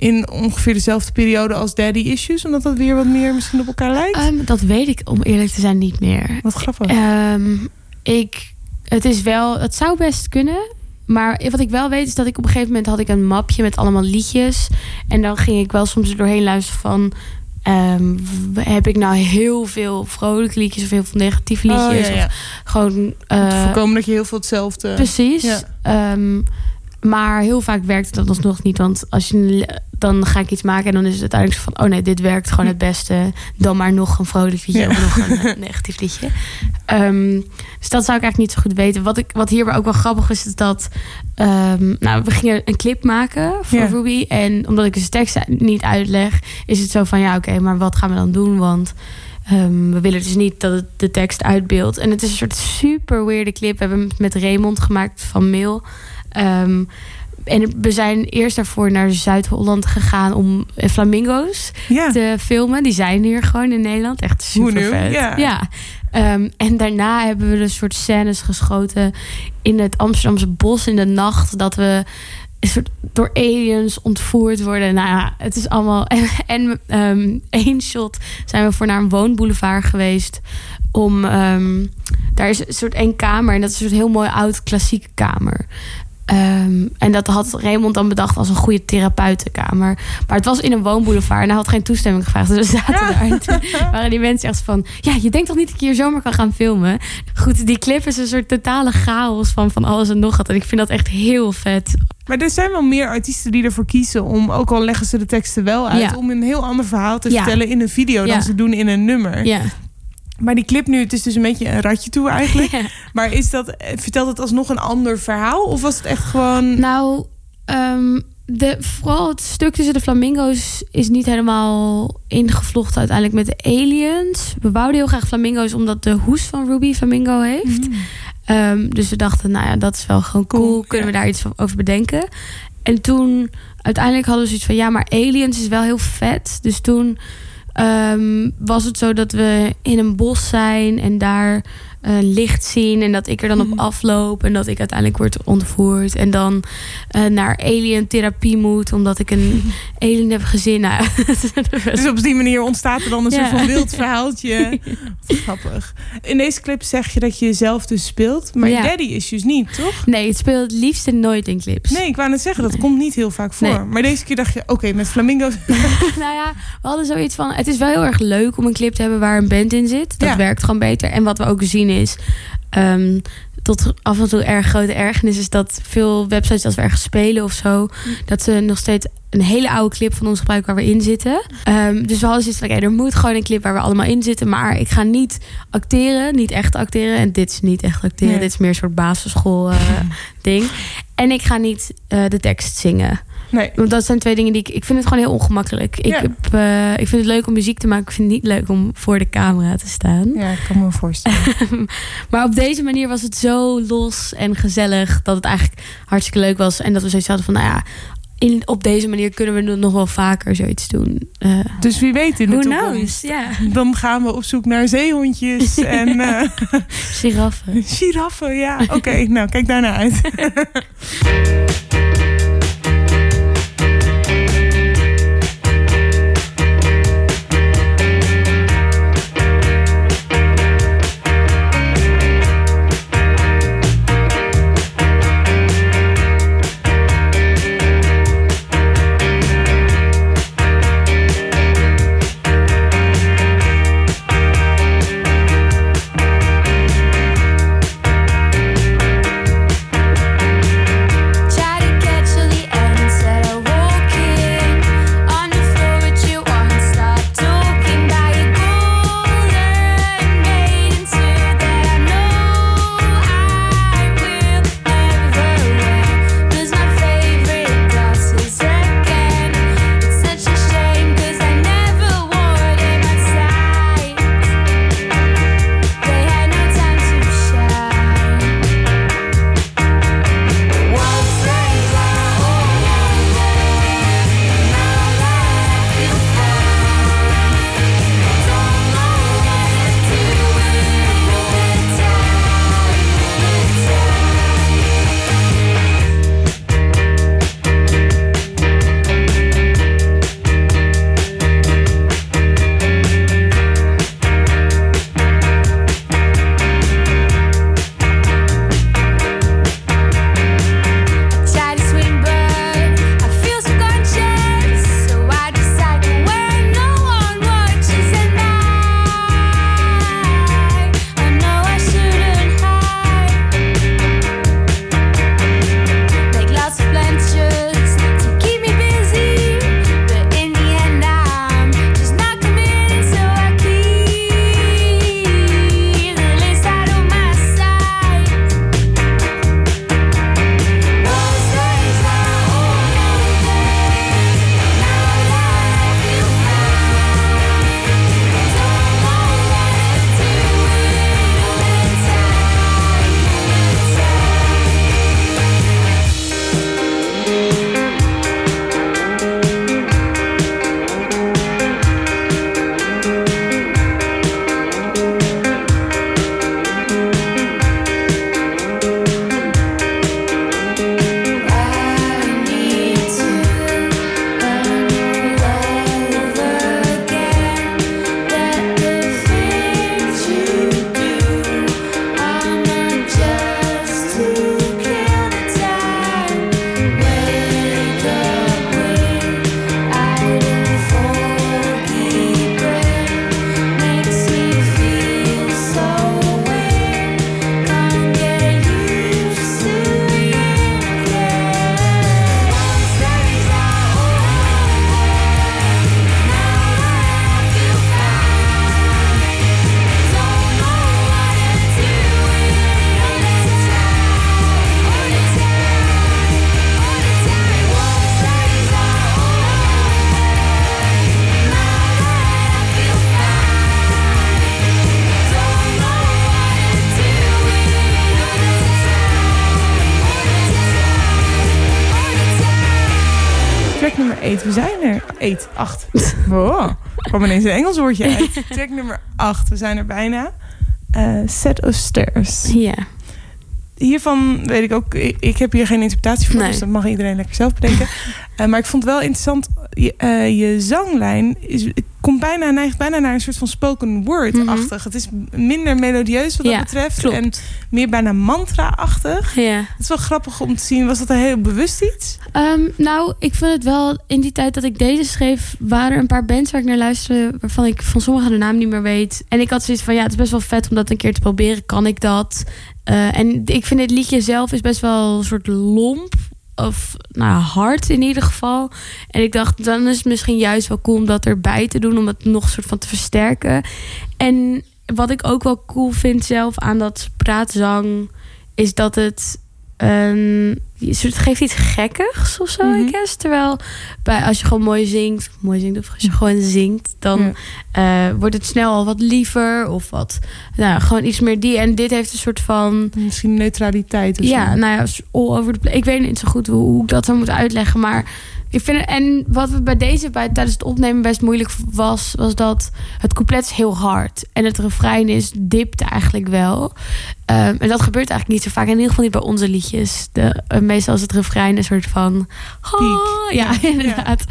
in ongeveer dezelfde periode als Daddy Issues? Omdat dat weer wat meer misschien op elkaar lijkt? Ehm, dat weet ik om eerlijk te zijn niet meer. wat grappig. Ehm, ik, het is wel, het zou best kunnen. Maar wat ik wel weet is dat ik op een gegeven moment had ik een mapje met allemaal liedjes. En dan ging ik wel soms er doorheen luisteren van... ehm, heb ik nou heel veel vrolijke liedjes of heel veel negatieve liedjes? Oh, ja, ja. Of gewoon... Te voorkomen dat je heel veel hetzelfde... Precies. Ja. Maar heel vaak werkt dat alsnog niet. Want als je, dan ga ik iets maken en dan is het uiteindelijk zo van... oh nee, dit werkt gewoon het beste. Dan maar nog een vrolijk liedje Ja. of nog een negatief liedje. Ehm, dus dat zou ik eigenlijk niet zo goed weten. Wat, ik, wat hierbij ook wel grappig is, is dat... ehm, nou, we gingen een clip maken voor Ja. Ruby. En omdat ik dus de tekst niet uitleg... is het zo van, ja oké, maar wat gaan we dan doen? Want... ehm, we willen dus niet dat het de tekst uitbeeldt. En het is een soort super weirde clip. We hebben hem met Raymond gemaakt van Mail. Ehm, en we zijn eerst daarvoor naar Zuid-Holland gegaan om eh, flamingo's Ja. te filmen. Die zijn hier gewoon in Nederland. Echt super vet. Ja. Ehm, en daarna hebben we een soort scènes geschoten in het Amsterdamse bos in de nacht. Dat we een soort door aliens ontvoerd worden. Nou ja, het is allemaal. En, en ehm, één shot zijn we voor naar een woonboulevard geweest. Om daar is een soort één kamer en dat is een soort heel mooi oud klassieke kamer. Ehm, en dat had Raymond dan bedacht als een goede therapeutenkamer. Maar het was in een woonboulevard en hij had geen toestemming gevraagd. Dus we zaten daar. En toen waren die mensen echt van... Ja, je denkt toch niet dat je hier zomaar kan gaan filmen? Goed, die clip is een soort totale chaos van, van alles en nog wat. En ik vind dat echt heel vet. Maar er zijn wel meer artiesten die ervoor kiezen om, ook al leggen ze de teksten wel uit, Ja. om een heel ander verhaal te Ja. vertellen in een video dan ze doen in een nummer. Maar die clip nu, het is dus een beetje een ratje toe eigenlijk. Ja. Maar is dat, eh, vertelt het alsnog een ander verhaal? Of was het echt gewoon... Nou, ehm, de, vooral het stuk tussen de flamingo's is niet helemaal ingevlochten uiteindelijk met de aliens. We wouden heel graag flamingo's omdat de hoes van Ruby flamingo heeft. Ehm, dus we dachten, nou ja, dat is wel gewoon cool. Cool, Kunnen ja. we daar iets over bedenken? En toen, uiteindelijk hadden we zoiets van... ja, maar aliens is wel heel vet. Dus toen ehm, was het zo dat we in een bos zijn... en daar eh, licht zien en dat ik er dan op afloop... en dat ik uiteindelijk word ontvoerd... en dan eh, naar alien therapie moet... omdat ik een alien heb gezien. Nou, Dus op die manier ontstaat er dan een Ja. soort van wild verhaaltje. Wat grappig. In deze clip zeg je dat je jezelf dus speelt. Maar Ja. Daddy Issues niet, toch? nee, het speelt het liefst nooit in clips. Nee, ik wou net zeggen, dat komt niet heel vaak voor. Nee. Maar deze keer dacht je, oké, met flamingo's... nou ja, we hadden zoiets van... Het is wel heel erg leuk om een clip te hebben waar een band in zit. Dat Ja. werkt gewoon beter. En wat we ook zien is... ehm, tot af en toe erg grote ergernis is dat veel websites als we ergens spelen of zo... dat ze nog steeds een hele oude clip van ons gebruiken waar we in zitten. Ehm, dus we hadden zoiets van, oké, er moet gewoon een clip waar we allemaal in zitten. Maar ik ga niet acteren, niet echt acteren. En dit is niet echt acteren, Nee. dit is meer een soort basisschool eh, ding. En ik ga niet eh, de tekst zingen. Nee. Want dat zijn twee dingen die ik... Ik vind het gewoon heel ongemakkelijk. Ik, Ja. heb, eh, ik vind het leuk om muziek te maken. Ik vind het niet leuk om voor de camera te staan. Ja, ik kan me voorstellen. Maar op deze manier was het zo los en gezellig... dat het eigenlijk hartstikke leuk was. En dat we zoiets hadden van... Nou ja, in, op deze manier kunnen we nog wel vaker zoiets doen. Eh Dus wie weet in de toekomst. knows? Ja, Dan gaan we op zoek naar zeehondjes en eh giraffen. giraffen. Ja, oké. nou, kijk daarna uit. 8, 8. Wow. Kwam ineens een Engels woordje uit. Track nummer 8. We zijn er bijna. Eh, set of Stairs. Ja. Hiervan weet ik ook, ik, ik heb hier geen interpretatie voor, Nee. dus dat mag iedereen lekker zelf bedenken. Eh, maar ik vond het wel interessant, je, eh, je zanglijn is, het komt bijna, neigt bijna naar een soort van spoken word-achtig. Het is minder melodieus wat dat Ja, betreft klopt. en meer bijna mantra-achtig. ja. Het is wel grappig om te zien, was dat een heel bewust iets? Ehm, nou, ik vind het wel... In die tijd dat ik deze schreef... waren er een paar bands waar ik naar luisterde... waarvan ik van sommigen de naam niet meer weet. En ik had zoiets van... ja, het is best wel vet om dat een keer te proberen. Kan ik dat? Eh, en ik vind dit liedje zelf is best wel een soort lomp. Of nou, hard in ieder geval. En ik dacht, dan is het misschien juist wel cool om dat erbij te doen. Om het nog soort van te versterken. En wat ik ook wel cool vind zelf aan dat praatzang... is dat het... het geeft iets gekkigs of zo, Mhm. I guess. Terwijl bij, als je gewoon mooi zingt, mooi zingt of als je gewoon zingt, dan eh, wordt het snel al wat liever of wat, nou, gewoon iets meer die. En dit heeft een soort van, Misschien neutraliteit of ja, zo. nou ja, all over the place. Ik weet niet zo goed hoe, hoe ik dat zou moeten uitleggen, maar ik vind en wat we bij deze bij tijdens het opnemen best moeilijk was, was dat het couplet is heel hard en het refrein is dipt eigenlijk wel. Ehm, en dat gebeurt eigenlijk niet zo vaak. In ieder geval niet bij onze liedjes. De, eh, meestal is het refrein een soort van... Piek. Ja, Ja. inderdaad.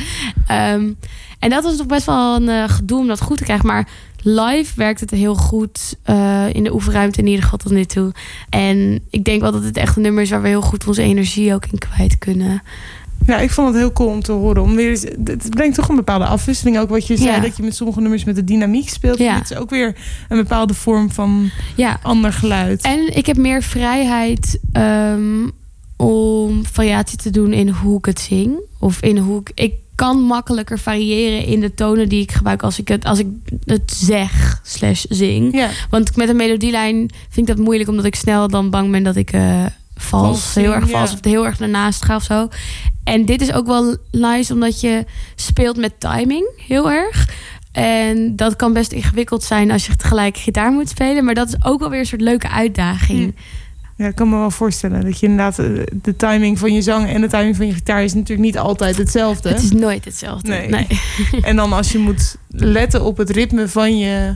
Ehm, en dat was toch best wel een eh, gedoe om dat goed te krijgen. Maar live werkt het heel goed. eh, in de oefenruimte in ieder geval tot nu toe. En ik denk wel dat het echt een nummer is... waar we heel goed onze energie ook in kwijt kunnen. Ja, ik vond het heel cool om te horen. Om weer, het brengt toch een bepaalde afwisseling. Ook wat je zei, Ja. dat je met sommige nummers met de dynamiek speelt. Ja. Het is ook weer een bepaalde vorm van Ja, ander geluid. En ik heb meer vrijheid ehm, om variatie te doen in hoe ik het zing. Of in hoe ik. Ik kan makkelijker variëren in de tonen die ik gebruik als ik het, als ik het zeg slash zing. ja, Want met een melodielijn vind ik dat moeilijk, omdat ik snel dan bang ben dat ik eh vals, heel erg vals ja. of heel erg ernaast ga of zo. En dit is ook wel nice, omdat je speelt met timing heel erg. En dat kan best ingewikkeld zijn als je tegelijk gitaar moet spelen. Maar dat is ook wel weer een soort leuke uitdaging. Ja, ik kan me wel voorstellen dat je inderdaad eh, de timing van je zang en de timing van je gitaar is natuurlijk niet altijd hetzelfde. Het is nooit hetzelfde. Nee. Nee. En dan als je moet letten op het ritme van je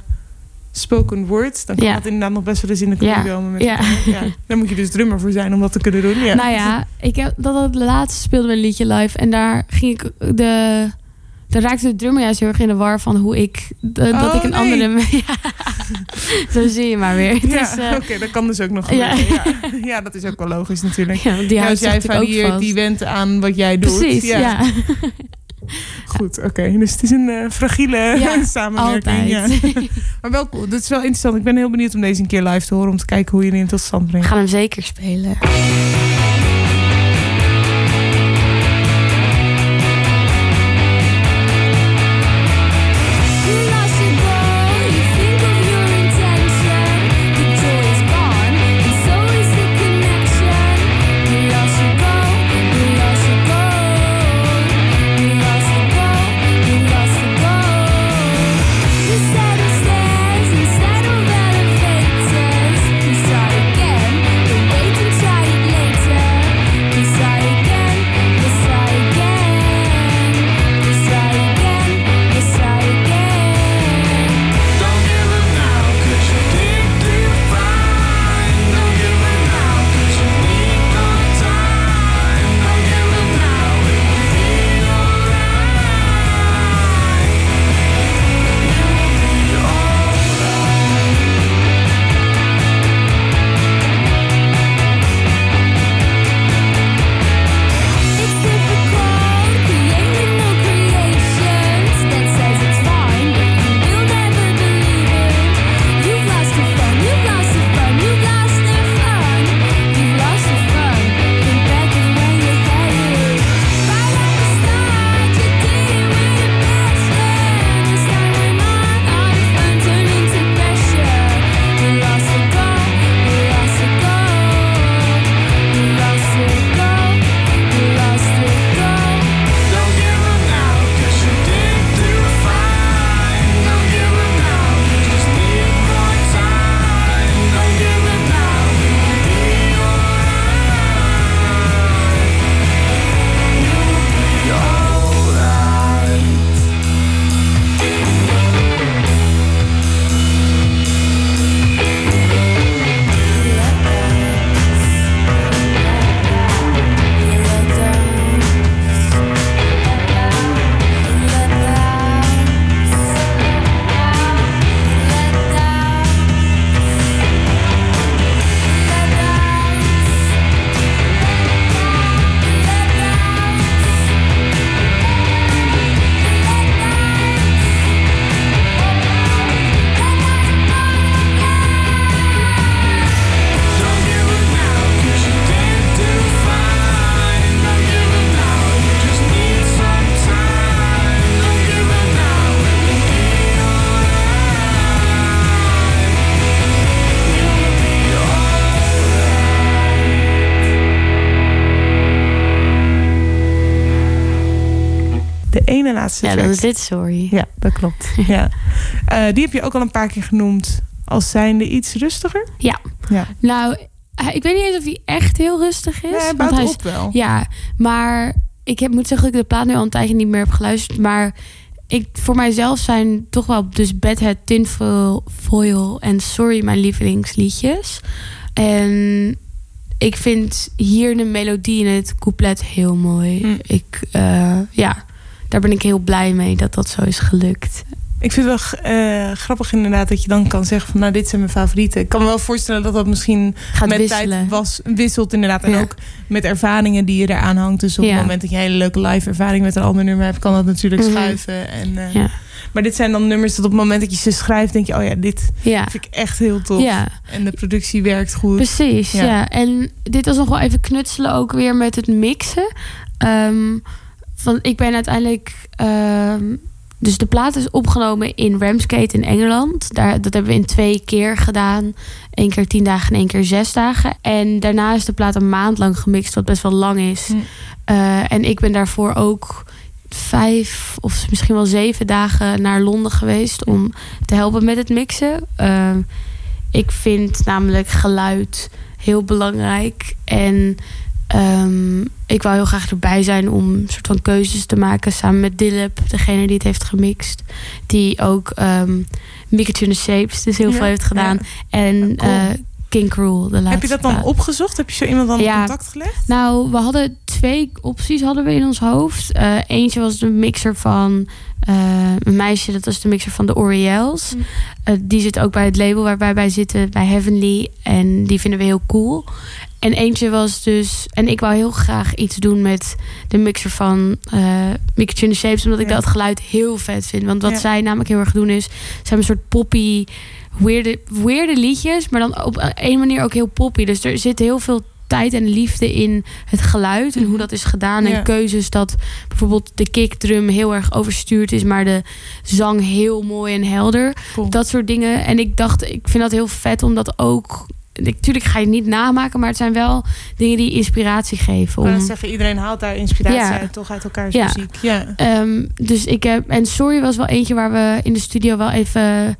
spoken word, dan kan Ja. dat inderdaad nog best wel eens in de Ja. komen. Met Ja. ja. Daar moet je dus drummer voor zijn om dat te kunnen doen. Ja. Nou ja, ik heb dat het laatste speelde we een liedje live. En daar ging ik de. Daar raakte de drummer juist heel erg in de war van hoe ik. de- dat Oh, ik een nee. andere. Ja, zo zie je maar weer. Ja, eh, oké, dat kan dus ook nog Ja. Ja. Dat is ook wel logisch natuurlijk. ja, die houdt jij ook vast. die went aan wat jij doet. Precies, ja. Goed, oké. Dus het is een eh, fragiele Ja, samenwerking. Ja. Maar wel cool. Dat is wel interessant. Ik ben heel benieuwd om deze een keer live te horen. Om te kijken hoe je die tot stand We brengt. gaan hem zeker spelen. Dan is dit sorry. Ja, dat klopt. ja. Eh, die heb je ook al een paar keer genoemd als zijnde iets rustiger. Ja. Ja. Nou, ik weet niet eens of hij echt heel rustig is. Nee, hij want bouwt hij is- op wel. Ja, maar ik heb, moet zeggen dat ik de plaat nu al een tijdje niet meer heb geluisterd. Maar ik, voor mijzelf zijn toch wel dus Bedhead, Tinfoil Foil en Sorry mijn lievelingsliedjes. En ik vind hier de melodie in het couplet heel mooi. Hm. Ik, eh, ja, daar ben ik heel blij mee dat dat zo is gelukt. Ik vind het wel eh, grappig inderdaad dat je dan kan zeggen van nou dit zijn mijn favorieten. Ik kan me wel voorstellen dat dat misschien Gaat met wisselen. tijd was, wisselt inderdaad. En Ja. ook met ervaringen die je eraan hangt. Dus op Ja. het moment dat je een hele leuke live ervaring met een ander nummer hebt, kan dat natuurlijk Mhm. schuiven. En, eh, Ja. Maar dit zijn dan nummers dat op het moment dat je ze schrijft, denk je, oh ja, dit Ja. vind ik echt heel tof. Ja. En de productie werkt goed. Precies, Ja. ja. En dit was nog wel even knutselen ook weer met het mixen. Ehm, van, ik ben uiteindelijk... ehm, dus de plaat is opgenomen in Ramsgate in Engeland. Daar, dat hebben we in twee keer gedaan. Eén keer tien dagen en één keer zes dagen. En daarna is de plaat een maand lang gemixt, wat best wel lang is. Hm. Eh, en ik ben daarvoor ook vijf of misschien wel zeven dagen naar Londen geweest om te helpen met het mixen. Ehm, ik vind namelijk geluid heel belangrijk. En ehm, ik wou heel graag erbij zijn om een soort van keuzes te maken samen met Dillip, degene die het heeft gemixt. Die ook um, Mickey Tune Shapes dus heel Ja, veel heeft gedaan. ja. En Cool. eh, King Cruel, de laatste Heb je dat dan opgezocht? Heb je zo iemand dan in contact gelegd? Nou, we hadden twee opties hadden we in ons hoofd. Eh, eentje was de mixer van eh, een meisje, dat was de mixer van de Oriels. Mm. Eh, die zit ook bij het label waar wij bij zitten, bij Heavenly. En die vinden we heel cool. En eentje was dus... En ik wou heel graag iets doen met de mixer van uh, Mickey Tune Shapes. Omdat ik Ja. dat geluid heel vet vind. Want wat Ja. zij namelijk heel erg doen is... Ze hebben een soort poppy... Weirde, weirde liedjes, maar dan op een manier ook heel poppy. Dus er zit heel veel tijd en liefde in het geluid en hoe dat is gedaan. Ja. En keuzes dat bijvoorbeeld de kickdrum heel erg overstuurd is, maar de zang heel mooi en helder. Cool. Dat soort dingen. En ik dacht, ik vind dat heel vet om dat ook. Natuurlijk ga je het niet namaken, maar het zijn wel dingen die inspiratie geven. Ik Om, wou zeggen, iedereen haalt daar inspiratie Ja. uit, toch uit elkaars Ja. muziek. Ja. Ehm, dus ik heb. En Sorry was wel eentje waar we in de studio wel even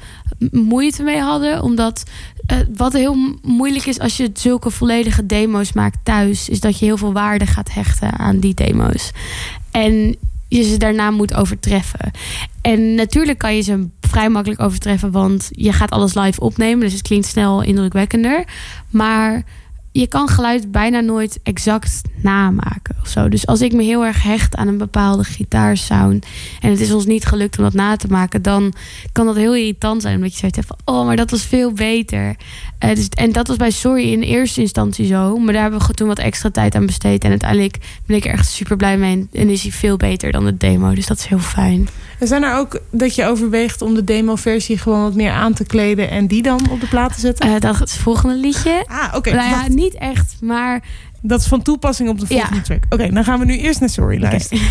moeite mee hadden. Omdat eh, wat heel moeilijk is als je zulke volledige demo's maakt thuis, is dat je heel veel waarde gaat hechten aan die demo's. En je ze daarna moet overtreffen. En natuurlijk kan je ze vrij makkelijk overtreffen, want je gaat alles live opnemen. Dus het klinkt snel indrukwekkender. Maar je kan geluid bijna nooit exact namaken of zo. Dus als ik me heel erg hecht aan een bepaalde gitaarsound en het is ons niet gelukt om dat na te maken, dan kan dat heel irritant zijn omdat je hebt van, oh, maar dat was veel beter. Eh, dus, en dat was bij Sorry in eerste instantie zo, maar daar hebben we toen wat extra tijd aan besteed en uiteindelijk ben ik er echt super blij mee en is hij veel beter dan de demo. Dus dat is heel fijn. En zijn er ook dat je overweegt om de demo-versie gewoon wat meer aan te kleden en die dan op de plaat te zetten? Eh, dat is het volgende liedje. ah, oké. nou ja, niet echt, maar dat is van toepassing op de Ja. volgende track. Oké, dan gaan we nu eerst naar Sorry luisteren.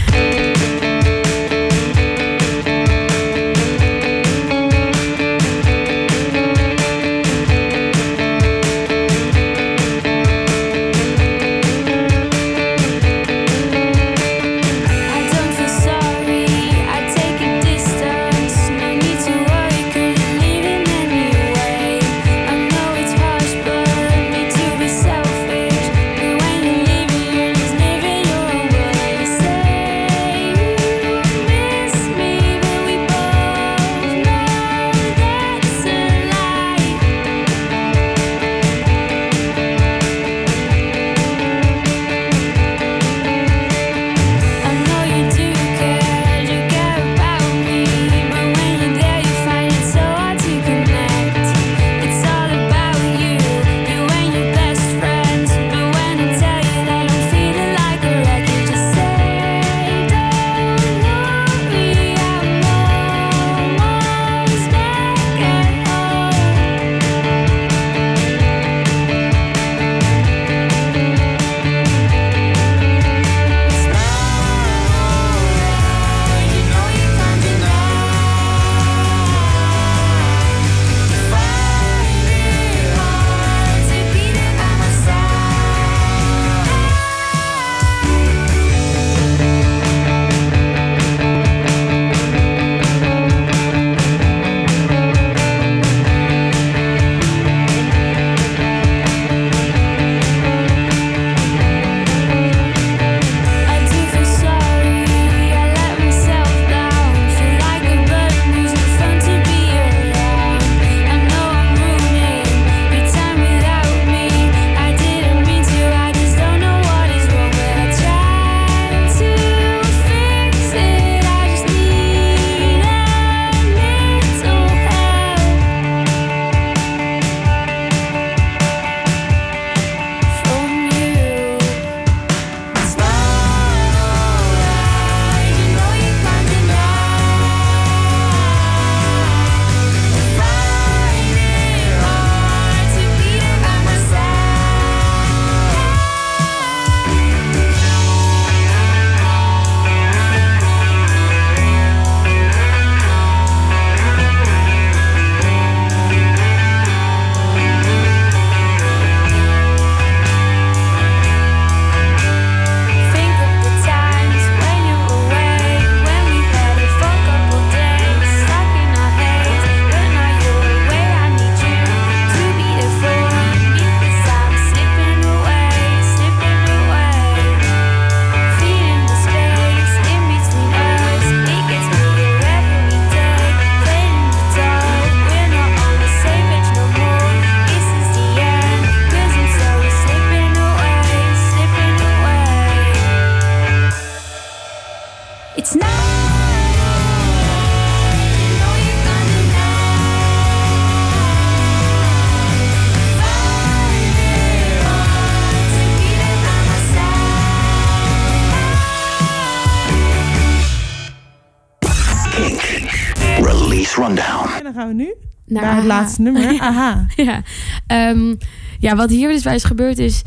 Laatste nummer. Aha. ja. Ehm, ja, wat hier dus bij is gebeurd is...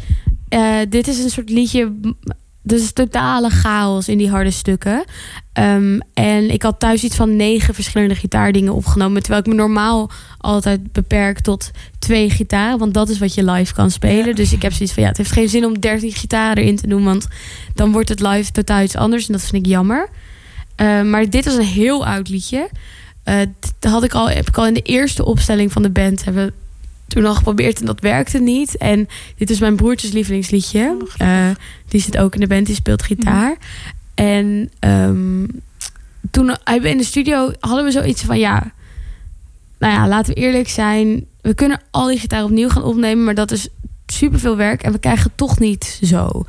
eh, dit is een soort liedje... Dus totale chaos in die harde stukken. Ehm, en ik had thuis iets van negen verschillende gitaardingen opgenomen. Terwijl ik me normaal altijd beperk tot twee gitaren. Want dat is wat je live kan spelen. Ja. Dus ik heb zoiets van... Ja, het heeft geen zin om 13 gitaren erin te doen. Want dan wordt het live totaal iets anders. En dat vind ik jammer. Ehm, maar dit was een heel oud liedje. Eh, dat had ik al, heb ik al in de eerste opstelling van de band hebben toen al geprobeerd en dat werkte niet. En dit is mijn broertjes lievelingsliedje. Eh, die zit ook in de band, die speelt gitaar. En ehm, toen hebben we in de studio hadden we zoiets van ja, nou ja, laten we eerlijk zijn. We kunnen al die gitaar opnieuw gaan opnemen, maar dat is superveel werk en we krijgen het toch niet zo.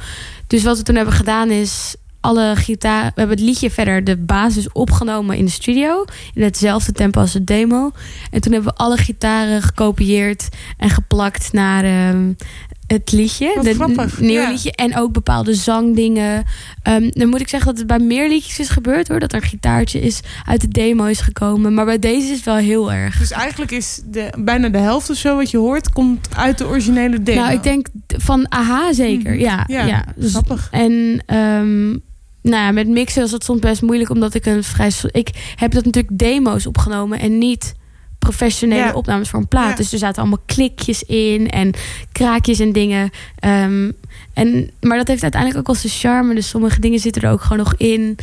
Dus wat we toen hebben gedaan is alle gitaar. We hebben het liedje verder de basis opgenomen in de studio in hetzelfde tempo als de demo. En toen hebben we alle gitaren gekopieerd en geplakt naar ehm, het liedje, Wat het grappig, nieuwe ja. liedje en ook bepaalde zangdingen. Ehm, dan moet ik zeggen dat het bij meer liedjes is gebeurd hoor, dat er een gitaartje is uit de demo is gekomen, maar bij deze is het wel heel erg. Dus eigenlijk is de, bijna de helft of zo wat je hoort... komt uit de originele demo. Nou, ik denk van aha zeker, Mhm. ja, Ja, ja. Grappig. En ehm, nou ja, met mixen was het soms best moeilijk, omdat ik een vrij. Ik heb dat natuurlijk demo's opgenomen en niet professionele Ja. opnames voor een plaat. Ja. Dus er zaten allemaal klikjes in en kraakjes en dingen. Ehm, en, maar dat heeft uiteindelijk ook wel zijn charme. Dus sommige dingen zitten er ook gewoon nog in.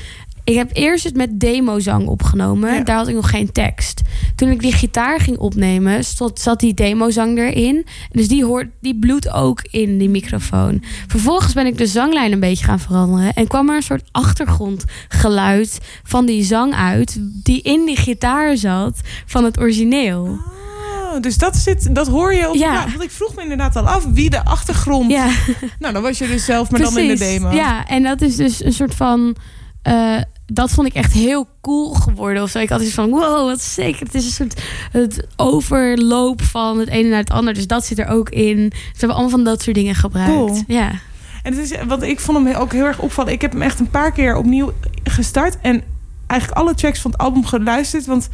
Ik heb eerst het met demozang opgenomen. Ja. Daar had ik nog geen tekst. Toen ik die gitaar ging opnemen, stond, zat die demozang erin. Dus die, hoort, die bloedt ook in die microfoon. Vervolgens ben ik de zanglijn een beetje gaan veranderen. En kwam er een soort achtergrondgeluid van die zang uit. Die in die gitaar zat van het origineel. Oh, dus dat, zit, dat hoor je op Ja. plaat. Want ik vroeg me inderdaad al af wie de achtergrond... Ja, Nou, dan was je dus zelf, maar dan in de demo. Ja, en dat is dus een soort van... eh, dat vond ik echt heel cool geworden. Of zo. Ik had iets van, wow, wat zeker. Het is een soort het overloop van het ene naar het ander. Dus dat zit er ook in. Ze hebben allemaal van dat soort dingen gebruikt. Cool. Ja. En het is, want ik vond hem ook heel erg opvallen. Ik heb hem echt een paar keer opnieuw gestart. En eigenlijk alle tracks van het album geluisterd. Want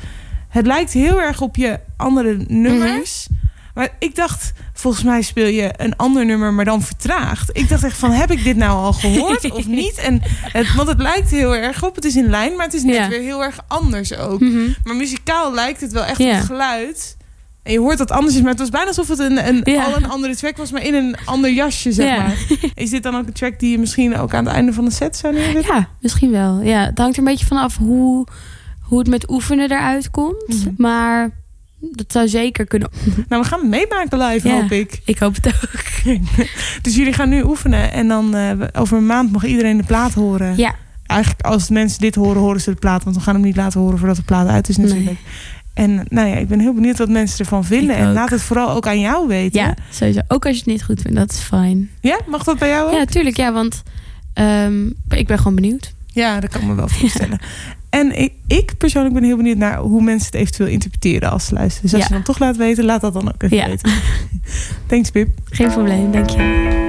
het lijkt heel erg op je andere nummers. Mhm. Maar ik dacht, volgens mij speel je een ander nummer, maar dan vertraagd. Ik dacht echt van, heb ik dit nou al gehoord of niet? En het, want het lijkt heel erg op. Het is in lijn, maar het is net Ja. weer heel erg anders ook. Mhm. Maar muzikaal lijkt het wel echt Ja. op het geluid. En je hoort dat anders is, maar het was bijna alsof het een, een, Ja. al een andere track was, maar in een ander jasje, zeg maar. Is dit dan ook een track die je misschien ook aan het einde van de set zou neerzetten? Ja, misschien wel. Ja, het hangt er een beetje vanaf hoe, hoe het met oefenen eruit komt. Mhm. Maar dat zou zeker kunnen. Nou, we gaan het meemaken live, Ja. hoop ik. Ik hoop het ook. Dus jullie gaan nu oefenen en dan eh, over een maand mag iedereen de plaat horen. Ja, Eigenlijk als mensen dit horen, horen ze de plaat. Want we gaan hem niet laten horen voordat de plaat uit is natuurlijk. Nee. En nou ja, ik ben heel benieuwd wat mensen ervan vinden. En laat het vooral ook aan jou weten. ja, sowieso. Ook als je het niet goed vindt, dat is fijn. Ja? Mag dat bij jou ook? Ja, tuurlijk. Ja, want ehm, ik ben gewoon benieuwd. Ja, dat kan ik me wel voorstellen. En ik, ik persoonlijk ben heel benieuwd naar hoe mensen het eventueel interpreteren als ze luisteren. Dus als Ja. je dan toch laat weten, laat dat dan ook even Ja. weten. Thanks, Pip. Geen probleem, dank je.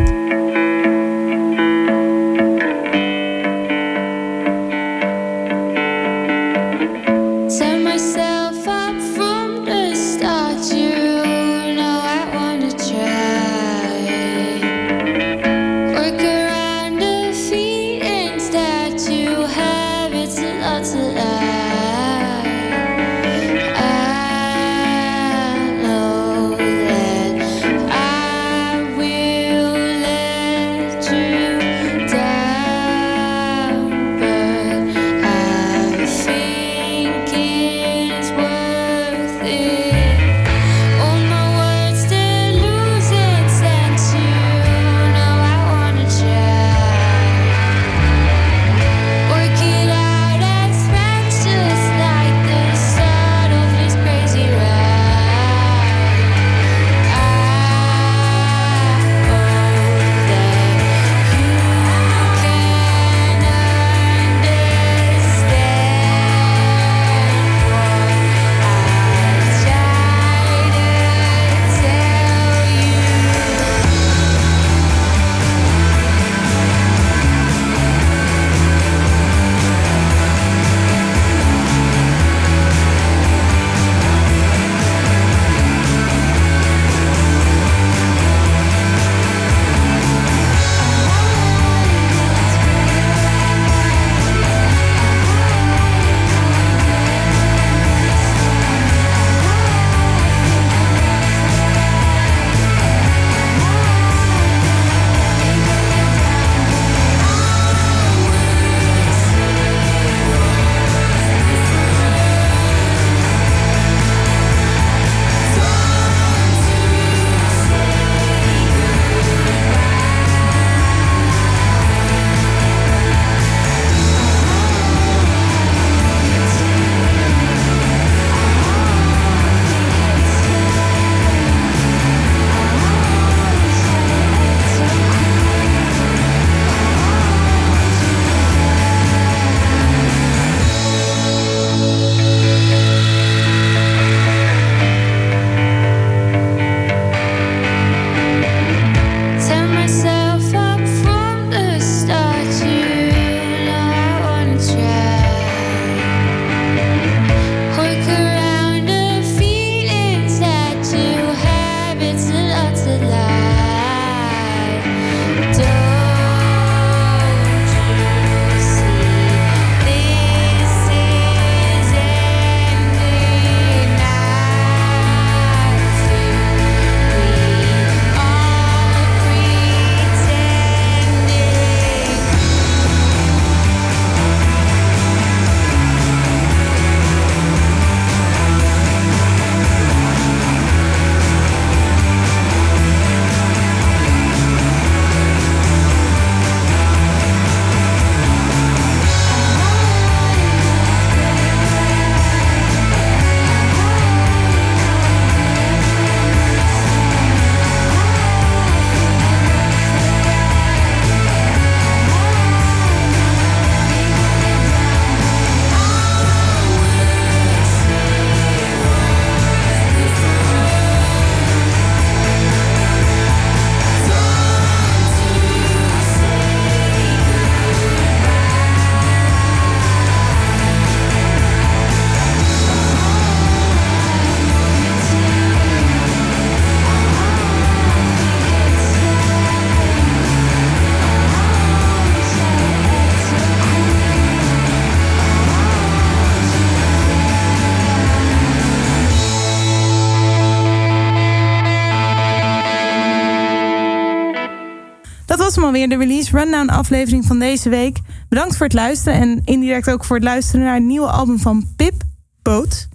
Alweer, de Release Rundown aflevering van deze week. Bedankt voor het luisteren en indirect ook voor het luisteren naar het nieuwe album van Pip, Boot.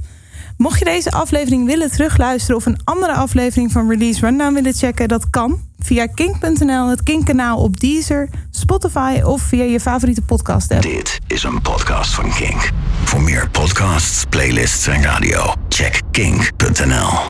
Mocht je deze aflevering willen terugluisteren of een andere aflevering van Release Rundown willen checken, dat kan via kink.nl, het Kink-kanaal op Deezer, Spotify of via je favoriete podcast app. Dit is een podcast van Kink. Voor meer podcasts, playlists en radio, check kink.nl.